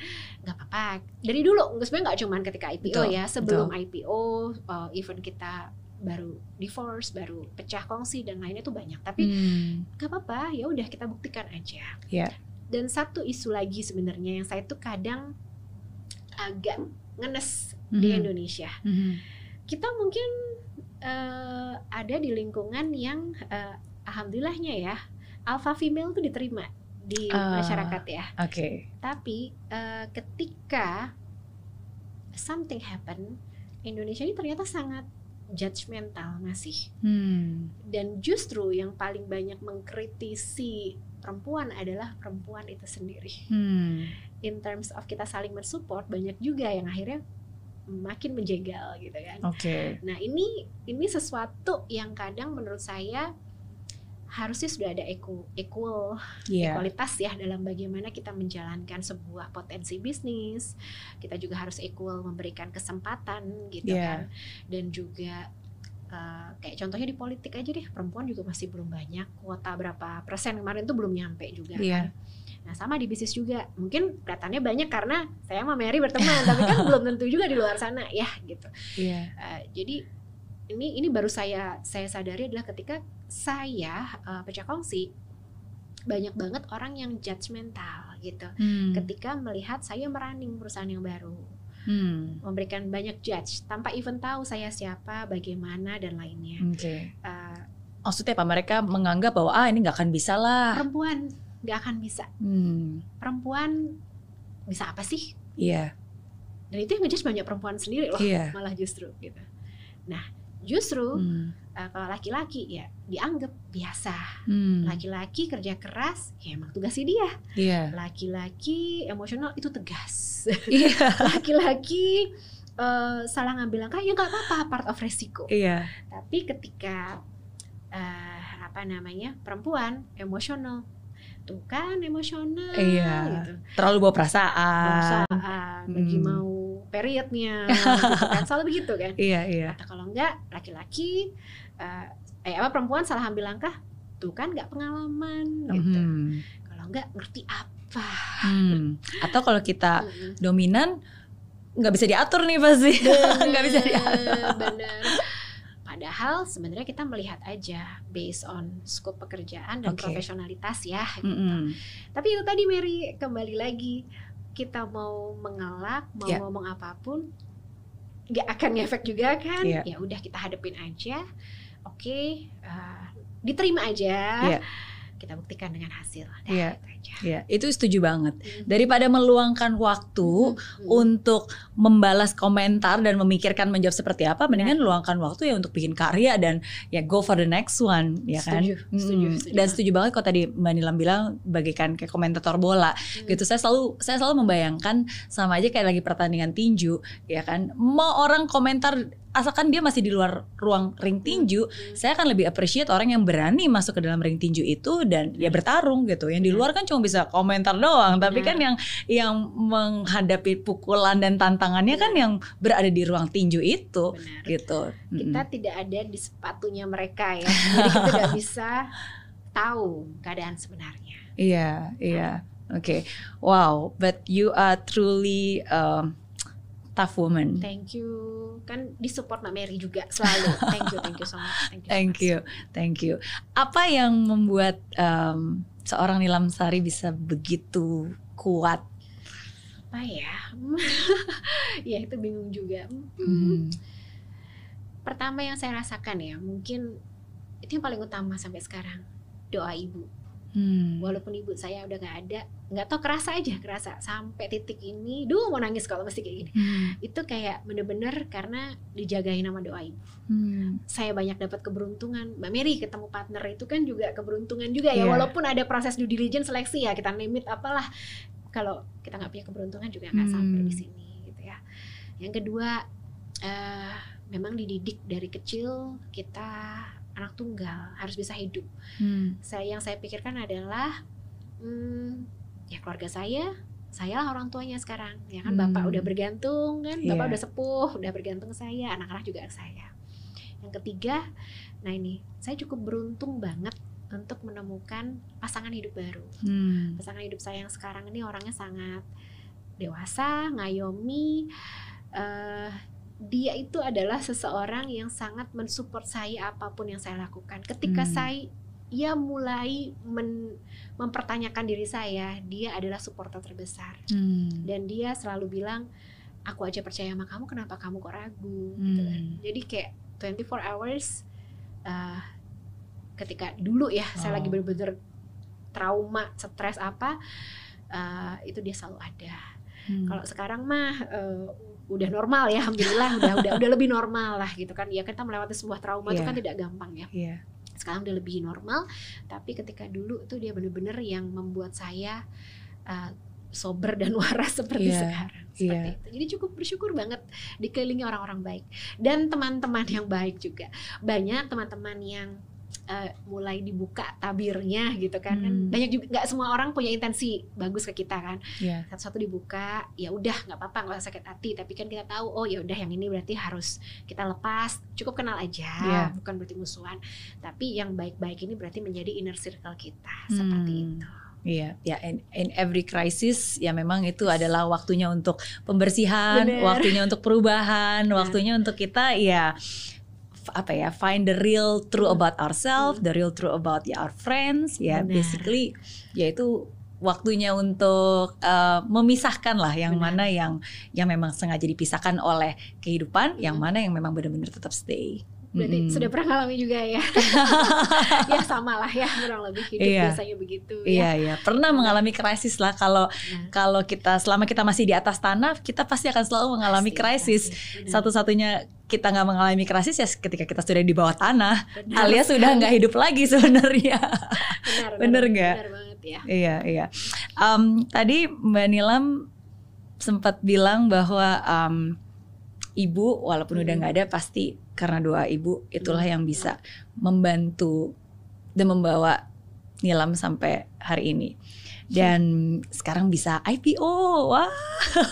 nggak apa-apa. Dari dulu nggak sebenarnya nggak cuman ketika IPO Betul, ya, sebelum IPO uh, even kita baru divorce baru pecah kongsi dan lainnya tuh banyak tapi Hmm. gak apa-apa ya udah kita buktikan aja Ya. dan satu isu lagi sebenarnya yang saya tuh kadang agak ngenes di Mhm. Indonesia Mhm. kita mungkin eh, ada di lingkungan yang eh, alhamdulillahnya ya alpha female tuh diterima di Ah. masyarakat ya Oke. tapi eh, ketika something happen Indonesia ini ternyata sangat judgmental masih Hmm. dan justru yang paling banyak mengkritisi perempuan adalah perempuan itu sendiri Hmm. in terms of kita saling mensupport banyak juga yang akhirnya makin menjegal gitu kan Oke. nah ini ini sesuatu yang kadang menurut saya harusnya sudah ada equal, equal Iya. kualitas ya dalam bagaimana kita menjalankan sebuah potensi bisnis. Kita juga harus equal memberikan kesempatan gitu Iya. kan. Dan juga eh, kayak contohnya di politik aja deh, perempuan juga masih belum banyak. Kuota berapa persen kemarin tuh belum nyampe juga Iya. kan. Nah, sama di bisnis juga. Mungkin kelihatannya banyak karena saya sama Mary berteman, tapi kan belum tentu juga di luar sana ya gitu. Iya. Eh, jadi ini ini baru saya saya sadari adalah ketika saya eh, pecah kongsi banyak banget orang yang judgmental gitu Hmm. ketika melihat saya merunning perusahaan yang baru Hmm. memberikan banyak judge tanpa even tahu saya siapa bagaimana dan lainnya Oke. Eh, Maksudnya apa? Mereka menganggap bahwa ah ini nggak akan bisa lah. perempuan nggak akan bisa Hmm. perempuan bisa apa sih Iya. dan itu yang ngejudge banyak perempuan sendiri loh Iya. malah justru gitu nah justru Hmm. eh, kalau laki-laki ya dianggap biasa Hmm. laki-laki kerja keras ya emang tugasnya dia Iya. laki-laki emosional itu tegas Iya. laki-laki eh, salah ngambil langkah ya nggak apa-apa part of resiko Iya. tapi ketika eh, apa namanya perempuan emosional tuh kan emosional Iya. gitu Terlalu bawa perasaan. perasaan lagi Hmm. mau periodnya gitu kan selalu begitu kan Iya, iya. Atau kalau enggak laki-laki eh, eh apa perempuan salah ambil langkah tuh kan nggak pengalaman gitu Mhm. kalau enggak ngerti apa Hmm. Atau kalau kita dominan nggak bisa diatur nih pasti. Nggak bisa diatur. bener padahal sebenarnya kita melihat aja based on scope pekerjaan dan Oke. profesionalitas ya gitu. Mm-mm. tapi itu tadi Mary kembali lagi kita mau mengelak mau Ya. ngomong apa pun nggak akan ngefek juga kan Iya. ya udah kita hadepin aja oke eh, diterima aja Iya. Kita buktikan dengan hasil Dah, Iya. itu aja. Ya, itu setuju banget. Mhm. Daripada meluangkan waktu Mhm. untuk membalas komentar dan memikirkan menjawab seperti apa, mendingan luangkan waktu ya untuk bikin karya dan ya go for the next one, ya kan? Setuju, setuju, Mm. setuju. Dan setuju banget kok tadi Mbak Nilam bilang bagaikan kayak komentator bola Hmm. gitu. Saya selalu saya selalu membayangkan sama aja kayak lagi pertandingan tinju, ya kan? Mau orang komentar asalkan dia masih di luar ruang ring tinju, Hmm. saya akan lebih appreciate orang yang berani masuk ke dalam ring tinju itu dan ya bertarung gitu. Yang di luar kan cuma bisa komentar doang, tapi Benar. kan yang yang menghadapi pukulan dan tantangannya kan yang berada di ruang tinju itu Benar. gitu. kita Mm-mm. tidak ada di sepatunya mereka ya jadi kita tidak bisa tahu keadaan sebenarnya Iya, iya. Oke. Wow, but you are truly um, tough woman. thank you kan disupport Mbak Mary juga selalu thank you thank you so much thank you, so Thank much. you, thank you. Apa yang membuat um, seorang Nilam Sari bisa begitu kuat? apa ya ya itu bingung juga. Hmm. pertama yang saya rasakan ya mungkin itu yang paling utama sampai sekarang doa ibu Hmm. walaupun ibu saya udah nggak ada nggak tau kerasa aja kerasa sampai titik ini duh mau nangis kalau mesti kayak gini Hmm. itu kayak bener-bener karena dijagain sama doa ibu Hmm. saya banyak dapat keberuntungan Mbak Mary ketemu partner itu kan juga keberuntungan juga ya Iya. walaupun ada proses due diligence seleksi ya kita limit apalah kalau kita nggak punya keberuntungan juga nggak Hmm. sampai di sini gitu ya yang kedua eh, memang dididik dari kecil kita anak tunggal harus bisa hidup Hmm. saya yang saya pikirkan adalah hmm, ya keluarga saya saya lah orang tuanya sekarang ya kan bapak Hmm. udah bergantung kan bapak Iya. udah sepuh udah bergantung saya anak-anak juga ke saya yang ketiga nah ini saya cukup beruntung banget untuk menemukan pasangan hidup baru Hmm. pasangan hidup saya yang sekarang ini orangnya sangat dewasa ngayomi eh dia itu adalah seseorang yang sangat mensupport saya apa pun yang saya lakukan. Ketika Hmm. saya ia mulai men- mempertanyakan diri saya, dia adalah supporter terbesar Hmm. dan dia selalu bilang, aku aja percaya sama kamu, kenapa kamu kok ragu? Gitu kan. Hmm. Jadi kayak 24 hours. uh, ketika dulu ya, saya lagi Oh. bener-bener trauma, stres apa, uh, itu dia selalu ada. Hmm. Kalau sekarang mah eh, udah normal ya, alhamdulillah udah udah udah lebih normal lah gitu kan. Ya kita melewati sebuah trauma itu Iya. kan tidak gampang ya. Iya. Sekarang udah lebih normal, tapi ketika dulu tuh dia bener-bener yang membuat saya eh, sober dan waras seperti Iya, sekarang. Seperti iya. itu. Jadi cukup bersyukur banget dikelilingi orang-orang baik dan teman-teman yang baik juga. Banyak teman-teman yang eh, mulai dibuka tabirnya gitu kan. Kan Hmm. banyak juga nggak semua orang punya intensi bagus ke kita kan Iya. satu-satu dibuka ya udah nggak apa-apa nggak usah sakit hati tapi kan kita tahu oh ya udah yang ini berarti harus kita lepas cukup kenal aja Iya. bukan berarti musuhan tapi yang baik-baik ini berarti menjadi inner circle kita seperti Hmm. itu Iya, ya in, in every crisis ya memang itu adalah waktunya untuk pembersihan, Bener. waktunya untuk perubahan, Bener. waktunya untuk kita ya apa ya find the real true Hmm. about ourselves, the real true about ya, our friends, ya Bener. basically yaitu waktunya untuk uh, memisahkan lah yang Benar. mana yang yang memang sengaja dipisahkan oleh kehidupan, yang Hmm. mana yang memang benar-benar tetap stay. Berarti Mm-mm. sudah pernah ngalami juga ya ya sama lah ya kurang lebih hidup Iya. biasanya begitu Iya ya iya pernah mengalami krisis lah kalau Nah, kalau kita selama kita masih di atas tanah kita pasti akan selalu mengalami pasti, krisis. pasti. Benar. Satu-satunya kita nggak mengalami krisis ya ketika kita sudah di bawah tanah Benar alias sudah nggak hidup lagi sebenarnya. benar, bener nggak? benar banget ya iya iya. Em, tadi Mbak Nilam sempat bilang bahwa em, ibu walaupun udah Hmm. nggak ada pasti karena doa ibu itulah Hmm. yang bisa membantu dan membawa Nilam sampai hari ini. Dan sekarang bisa IPO, wah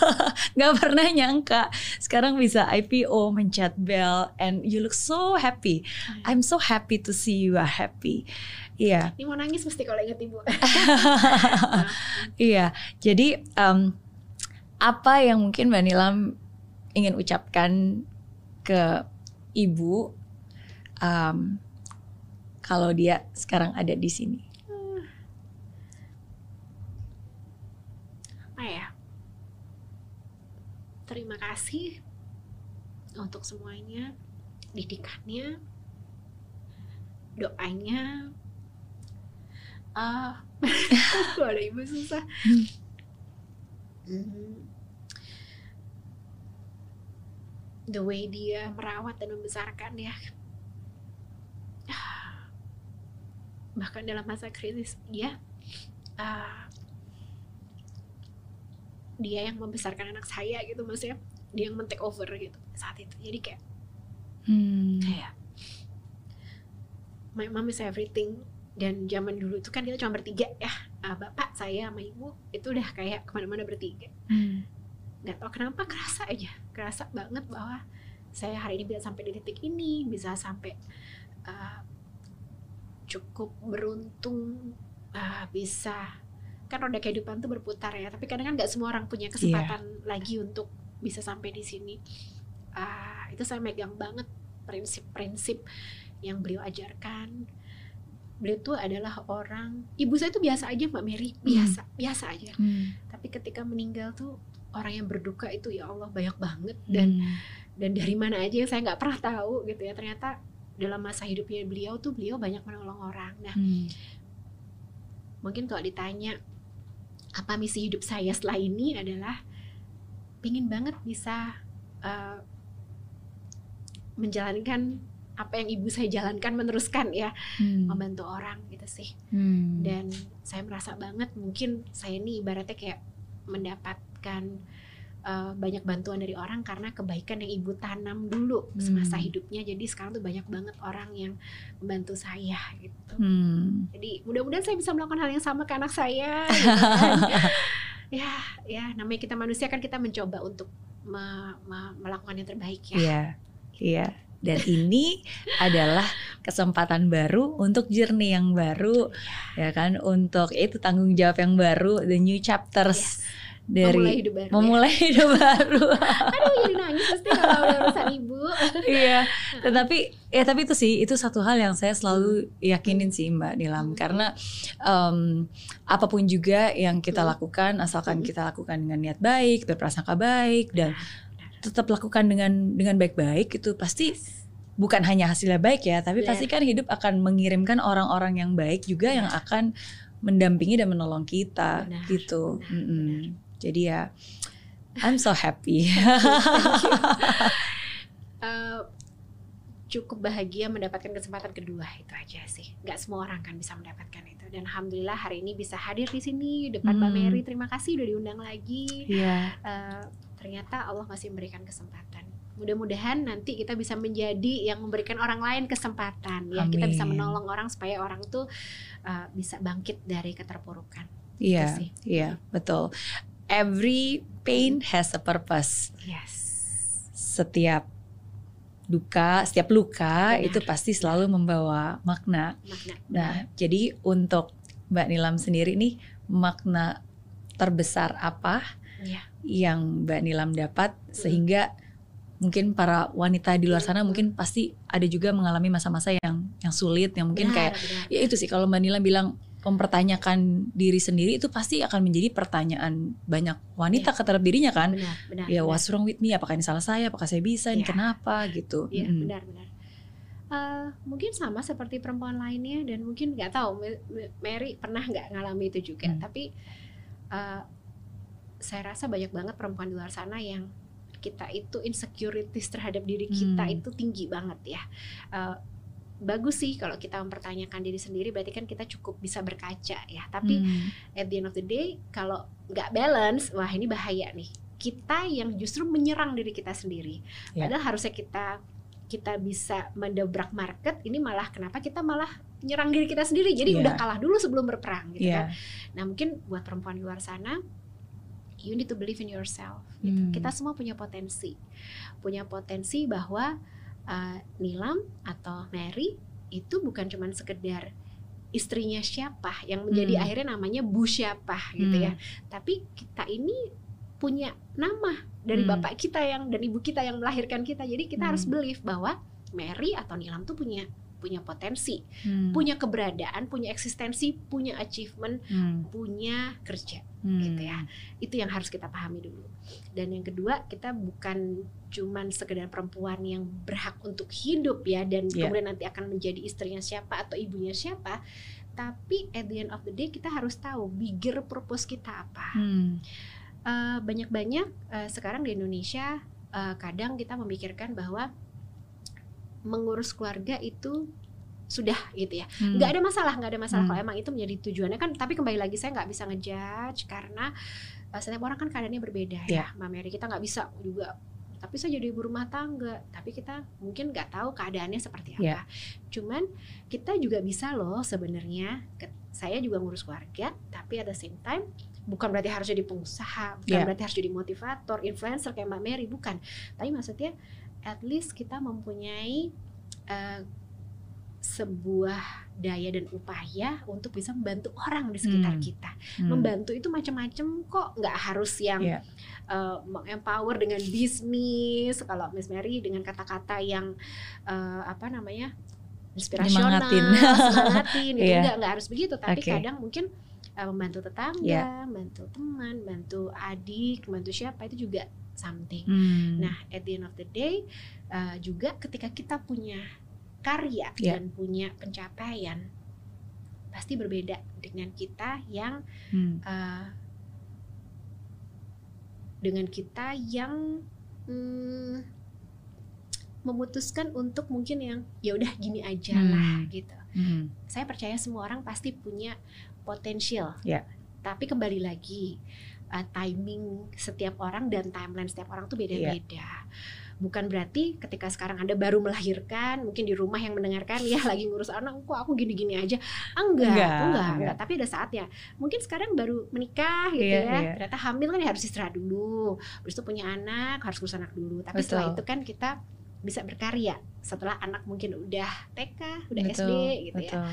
nggak pernah nyangka sekarang bisa IPO mencet bell and you look so happy. I'm so happy to see you are happy. Iya, ini mau nangis mesti kalau inget ibu iya. Jadi em, apa yang mungkin Mbak Nilam ingin ucapkan ke ibu em, kalau dia sekarang ada di sini? apa ya terima kasih untuk semuanya didikannya doanya ah kalau ada ibu susah Hmm. The way dia merawat dan membesarkan ya bahkan dalam masa krisis dia ah, dia yang membesarkan anak saya gitu maksudnya. Dia yang men-take over gitu saat itu. Jadi kayak Hmm. kayak my mom is everything. Dan zaman dulu itu kan kita cuma bertiga ya. Ah, bapak saya sama ibu itu udah kayak ke mana-mana bertiga. Hmm. Nggak tahu kenapa kerasa aja. Kerasa banget bahwa saya hari ini bisa sampai di titik ini bisa sampai uh, cukup beruntung uh, bisa. Kan roda kehidupan tuh berputar ya tapi kadang kan nggak semua orang punya kesempatan lagi untuk bisa sampai di sini. Ah, itu saya megang banget prinsip-prinsip yang beliau ajarkan. Beliau tuh adalah orang ibu saya tuh biasa aja mbak Mary. Biasa biasa aja. Hmm. tapi ketika meninggal tuh orang yang berduka itu ya Allah banyak banget dan Hmm. dan dari mana aja yang saya nggak pernah tahu gitu ya ternyata dalam masa hidupnya beliau tuh beliau banyak menolong orang nah Hmm. mungkin kalau ditanya apa misi hidup saya setelah ini adalah pingin banget bisa uh, menjalankan apa yang ibu saya jalankan meneruskan ya Hmm. membantu orang gitu sih Hmm. dan saya merasa banget mungkin saya ini ibaratnya kayak mendapatkan uh, banyak bantuan dari orang karena kebaikan yang ibu tanam dulu semasa Hmm. hidupnya jadi sekarang tuh banyak banget orang yang membantu saya gitu Hmm. jadi mudah-mudahan saya bisa melakukan hal yang sama ke anak saya gitu kan. ya ya namanya kita manusia kan kita mencoba untuk me- me- melakukan yang terbaik ya Iya, iya. Dan ini adalah kesempatan baru untuk journey yang baru, ya kan? Untuk itu tanggung jawab yang baru, the new chapters Yes. Dari memulai hidup baru. ya. memulai hidup baru. Aduh jadi nangis pasti kalau udah urusan ibu. Iya, tetapi ya tapi itu sih itu satu hal yang saya selalu yakinin sih Mbak Nilam Hmm. karena em, apa pun juga yang kita Hmm. lakukan asalkan Hmm. kita lakukan dengan niat baik, berprasangka baik dan Benar. tetap lakukan dengan dengan baik-baik itu pasti bukan hanya hasilnya baik ya, tapi Benar. pasti kan hidup akan mengirimkan orang-orang yang baik juga yang akan mendampingi dan menolong kita Benar, gitu. benar, Mm-mm. Jadi ya I'm so happy. Eh, cukup bahagia mendapatkan kesempatan kedua itu aja sih. Nggak semua orang kan bisa mendapatkan itu. Dan alhamdulillah hari ini bisa hadir di sini depan Mbak Hmm. Mary. Terima kasih udah diundang lagi. Iya. Eh, ternyata Allah masih memberikan kesempatan. Mudah-mudahan nanti kita bisa menjadi yang memberikan orang lain kesempatan ya. Kita bisa menolong orang supaya orang tuh eh, bisa bangkit dari keterpurukan. Iya, iya, betul. Every pain has a purpose. Yes. Setiap duka, setiap luka Benar. itu pasti selalu membawa makna. Makna. Nah, jadi untuk Mbak Nilam sendiri nih makna terbesar apa Iya. yang Mbak Nilam dapat sehingga mungkin para wanita di luar sana mungkin pasti ada juga mengalami masa-masa yang yang sulit yang mungkin Benar, kayak benar. ya itu sih kalau Mbak Nilam bilang mempertanyakan diri sendiri itu pasti akan menjadi pertanyaan banyak wanita ke terhadap dirinya kan benar, benar. ya benar. what's wrong with me apakah ini salah saya apakah saya bisa ini Iya. kenapa gitu Iya Mm-mm. benar-benar. Eh, mungkin sama seperti perempuan lainnya dan mungkin nggak tahu Ma- Ma- Mary pernah nggak ngalami itu juga. Hmm. Tapi eh, saya rasa banyak banget perempuan di luar sana yang kita itu insecurities terhadap diri kita Hmm. itu tinggi banget ya. Eh, bagus sih kalau kita mempertanyakan diri sendiri berarti kan kita cukup bisa berkaca ya. Tapi Hmm. at the end of the day kalau nggak balance wah ini bahaya nih kita yang justru menyerang diri kita sendiri Ya. padahal harusnya kita kita bisa mendobrak market ini malah kenapa kita malah nyerang diri kita sendiri jadi Ya. udah kalah dulu sebelum berperang gitu kan Iya. nah mungkin buat perempuan di luar sana you need to believe in yourself gitu. Hmm. kita semua punya potensi punya potensi bahwa uh, Nilam atau Mary itu bukan cuman sekedar istrinya siapa yang menjadi Hmm. akhirnya namanya bu siapa gitu Hmm. ya tapi kita ini punya nama dari Hmm. bapak kita yang dan ibu kita yang melahirkan kita jadi kita harus Hmm. believe bahwa Mary atau Nilam tuh punya punya potensi Hmm. punya keberadaan punya eksistensi punya achievement Hmm. punya kerja Hmm. gitu ya. itu yang harus kita pahami dulu dan yang kedua kita bukan cuman sekedar perempuan yang berhak untuk hidup ya dan Iya. kemudian nanti akan menjadi istrinya siapa atau ibunya siapa tapi at the end of the day kita harus tahu bigger purpose kita apa Hmm. Eh, banyak-banyak eh, sekarang di Indonesia eh, kadang kita memikirkan bahwa mengurus keluarga itu sudah gitu ya Hmm. nggak ada masalah nggak ada masalah Hmm. kalau emang itu menjadi tujuannya kan tapi kembali lagi saya nggak bisa ngejudge karena uh, setiap orang kan keadaannya berbeda ya Ya. Mbak Mary kita nggak bisa juga tapi saya jadi ibu rumah tangga tapi kita mungkin nggak tahu keadaannya seperti apa Ya. cuman kita juga bisa loh sebenarnya saya juga ngurus keluarga tapi at the same time bukan berarti harus jadi pengusaha bukan Ya. berarti harus jadi motivator influencer kayak Mbak Mary bukan tapi maksudnya at least kita mempunyai uh, sebuah daya dan upaya untuk bisa membantu orang di sekitar Hmm. kita. Hmm. Membantu itu macam-macam kok, nggak harus yang Iya. uh, mengempower dengan bisnis. Kalau Miss Mary dengan kata-kata yang uh, apa namanya inspirasional, semangatin, gitu. Iya. nggak nggak harus begitu. Tapi Oke. kadang mungkin uh, membantu tetangga, Iya. membantu teman, membantu adik, membantu siapa itu juga something. Hmm. Nah, at the end of the day, uh, juga ketika kita punya karya Ya. dan punya pencapaian, pasti berbeda dengan kita yang Hmm. uh, dengan kita yang hmm, memutuskan untuk mungkin yang ya udah gini aja lah Hmm. gitu. Hmm. Saya percaya semua orang pasti punya potensial. Ya. Tapi kembali lagi uh, timing setiap orang dan timeline setiap orang tuh beda-beda. Bukan berarti ketika sekarang Anda baru melahirkan, mungkin di rumah yang mendengarkan ya lagi ngurus anak, kok aku gini-gini aja. Enggak, Enggak, enggak, enggak, enggak. Tapi ada saatnya. Mungkin sekarang baru menikah gitu Iya, ya. iya. Ternyata hamil kan ya harus istirahat dulu. Terus itu punya anak, harus ngurus anak dulu. Tapi setelah Betul. itu kan kita bisa berkarya setelah anak mungkin udah TK, udah Betul, SD gitu ya betul.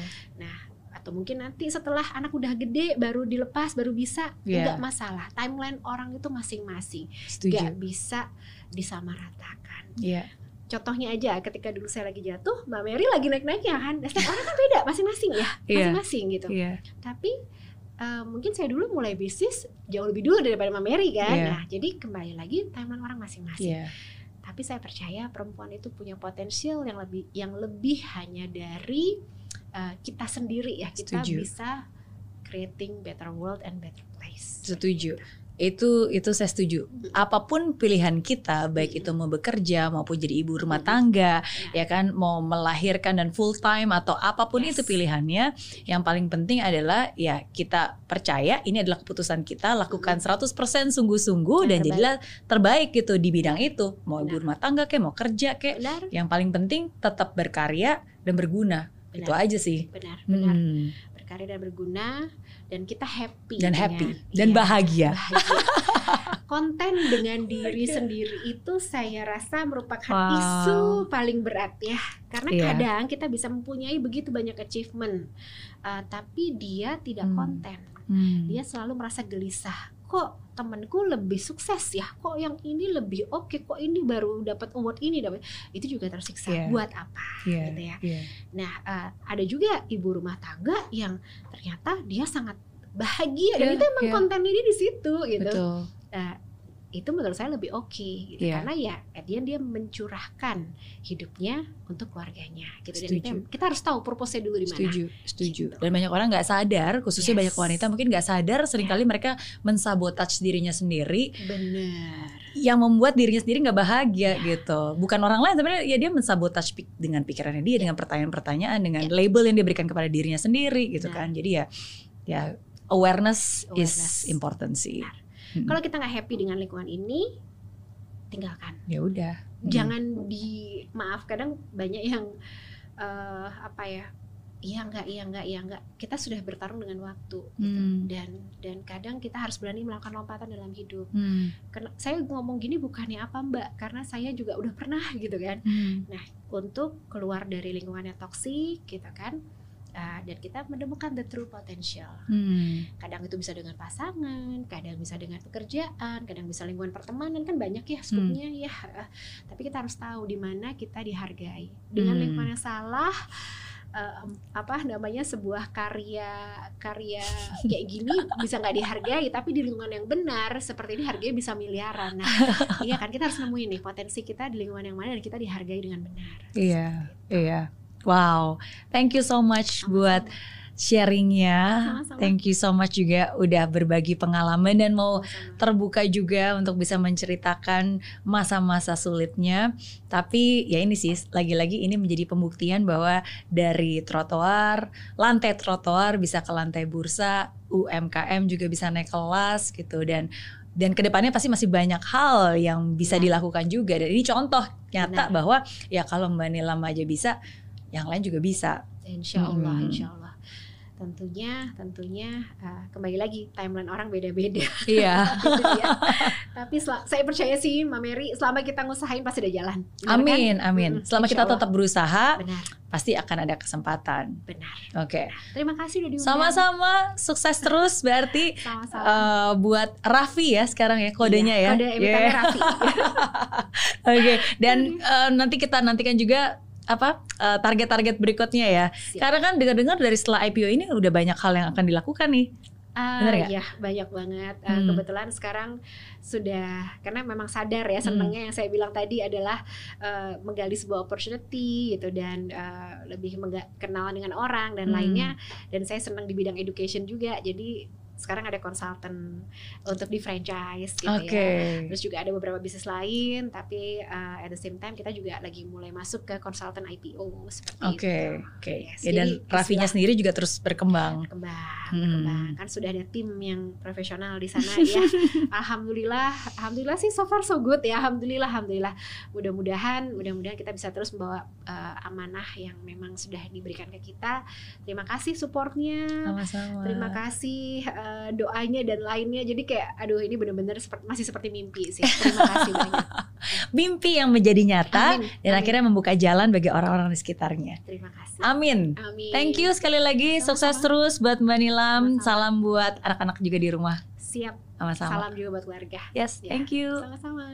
Atau mungkin nanti setelah anak udah gede baru dilepas baru bisa Iya. nggak masalah timeline orang itu masing-masing nggak bisa disamaratakan Iya. contohnya aja ketika dulu saya lagi jatuh mbak Mary lagi naik-naiknya kan setiap orang kan beda masing-masing ya Iya. masing-masing gitu Iya. tapi eh, mungkin saya dulu mulai bisnis jauh lebih dulu daripada Mbak Mary kan Iya. nah jadi kembali lagi timeline orang masing-masing Iya. tapi saya percaya perempuan itu punya potensial yang lebih yang lebih hanya dari uh, kita sendiri ya kita Setuju. bisa creating better world and better place Setuju. Itu itu saya setuju. Apa pun pilihan kita, baik itu mau bekerja maupun jadi ibu rumah tangga, ya kan, mau melahirkan dan full time atau apa pun Yes. itu pilihannya, yang paling penting adalah ya kita percaya ini adalah keputusan kita, lakukan 100% sungguh-sungguh dan terbaik. jadilah terbaik gitu di bidang itu. Mau ibu rumah tangga kayak mau kerja kayak, benar yang paling penting tetap berkarya dan berguna. Itu benar aja sih. benar benar Hmm. berkarya dan berguna dan kita happy Dan happy dan iya, bahagia. bahagia. konten dengan diri sendiri itu saya rasa merupakan Wow. isu paling berat ya karena Iya. kadang kita bisa mempunyai begitu banyak achievement uh, tapi dia tidak Hmm. konten Hmm. dia selalu merasa gelisah kok temanku lebih sukses ya kok yang ini lebih oke kok ini baru dapat award ini dapat itu juga tersiksa Iya. buat apa Iya, gitu ya iya. nah uh, ada juga ibu rumah tangga yang ternyata dia sangat bahagia dan Iya, itu emang iya. kontennya dia di situ gitu Betul. Nah, itu menurut saya lebih oke gitu Iya. karena ya at the end dia mencurahkan hidupnya untuk keluarganya gitu Setuju. yang- kita harus tahu purpose dulu di mana Setuju, setuju. Gitu. Dan banyak orang nggak sadar, khususnya Yes. banyak wanita mungkin nggak sadar, sering kali mereka mensabotage dirinya sendiri, benar yang membuat dirinya sendiri nggak bahagia gitu. Bukan orang lain, tapi ya dia mensabotage pik- dengan pikirannya dia, dengan pertanyaan-pertanyaan, dengan Ya. label yang dia berikan kepada dirinya sendiri gitu Benar. kan. Jadi ya, ya awareness, Awareness. is important sih. Benar. Hmm. kalau kita nggak happy dengan lingkungan ini tinggalkan Ya udah. Hmm. jangan di maaf kadang banyak yang eh, apa ya iya enggak iya enggak iya enggak kita sudah bertarung dengan waktu gitu. Hmm. dan dan kadang kita harus berani melakukan lompatan dalam hidup Hmm. karena saya ngomong gini bukannya apa mbak karena saya juga udah pernah gitu kan Hmm. untuk keluar dari lingkungan yang toksik gitu kan Uh, dan kita menemukan the true potential. Hmm. kadang itu bisa dengan pasangan kadang bisa dengan pekerjaan kadang bisa lingkungan pertemanan kan banyak ya skupnya ya. Uh, tapi kita harus tahu di mana kita dihargai. Dengan Hmm. lingkungan yang salah uh, apa namanya sebuah karya karya kayak gini bisa nggak dihargai tapi di lingkungan yang benar seperti ini harganya bisa miliaran. Nah iya kan? Kita harus nemuin nih potensi kita di lingkungan yang mana dan kita dihargai dengan benar. Iya, iya. Wow, thank you so much buat sharingnya. Sama-sama. Thank you so much juga udah berbagi pengalaman dan mau Sama-sama. terbuka juga untuk bisa menceritakan masa-masa sulitnya. Tapi ya ini sih lagi-lagi ini menjadi pembuktian bahwa dari trotoar, lantai trotoar bisa ke lantai bursa, UMKM juga bisa naik kelas gitu dan dan ke depannya pasti masih banyak hal yang bisa Benar. dilakukan juga dan ini contoh nyata Benar. bahwa ya kalau Mbak Nilam aja bisa, yang lain juga bisa. Insya Allah, Hmm. insya Allah. Tentunya, tentunya uh, kembali lagi timeline orang beda-beda. Iya. Gitu dia. Tapi saya percaya sih, Mbak Mary, selama kita ngusahain pasti ada jalan. Benar kan? Amin, amin. Mm, Selama insya kita Allah. tetap berusaha, Benar, pasti akan ada kesempatan. benar. Oke. Terima kasih udah diundang. Sama-sama, sukses terus berarti Sama-sama. eh, buat Raffi ya sekarang ya kodenya Iya, ya. Kode Yeah. Raffi. Oke, dan eh, nanti kita nantikan juga apa eh, target-target berikutnya ya. Siap. Karena kan dengar-dengar dari setelah IPO ini udah banyak hal yang akan dilakukan nih. Bener nggak? ya banyak banget. Ah, Hmm. Kebetulan sekarang sudah karena memang sadar ya Hmm. senengnya yang saya bilang tadi adalah eh, menggali sebuah opportunity gitu dan eh, lebih kenalan dengan orang dan Hmm. lainnya. Dan saya senang di bidang education juga. Jadi sekarang ada konsultan untuk di franchise gitu Oke. ya. Terus juga ada beberapa bisnis lain, tapi uh, at the same time kita juga lagi mulai masuk ke konsultan IPO seperti Oke, itu. oke. Yes, Ya, dan istilah sendiri juga terus berkembang. berkembang, Hmm. berkembang. Kan sudah ada tim yang profesional di sana ya. alhamdulillah, alhamdulillah sih so far so good ya. Alhamdulillah, alhamdulillah. Mudah-mudahan, mudah-mudahan kita bisa terus membawa uh, amanah yang memang sudah diberikan ke kita. Terima kasih supportnya. Sama-sama. Terima kasih uh, eh, doanya dan lainnya. Jadi kayak aduh ini bener-bener seperti, masih seperti mimpi sih. Terima kasih banyak. Mimpi yang menjadi nyata Amin. dan Amin. akhirnya membuka jalan bagi orang-orang di sekitarnya. Terima kasih. Amin. Amin. Thank you sekali lagi. Sama-sama. Sukses terus buat Mbak Nilam. Sama-sama. Salam buat anak-anak juga di rumah. Siap. Sama-sama. Salam juga buat keluarga. Yes, Ya. thank you. Sama-sama.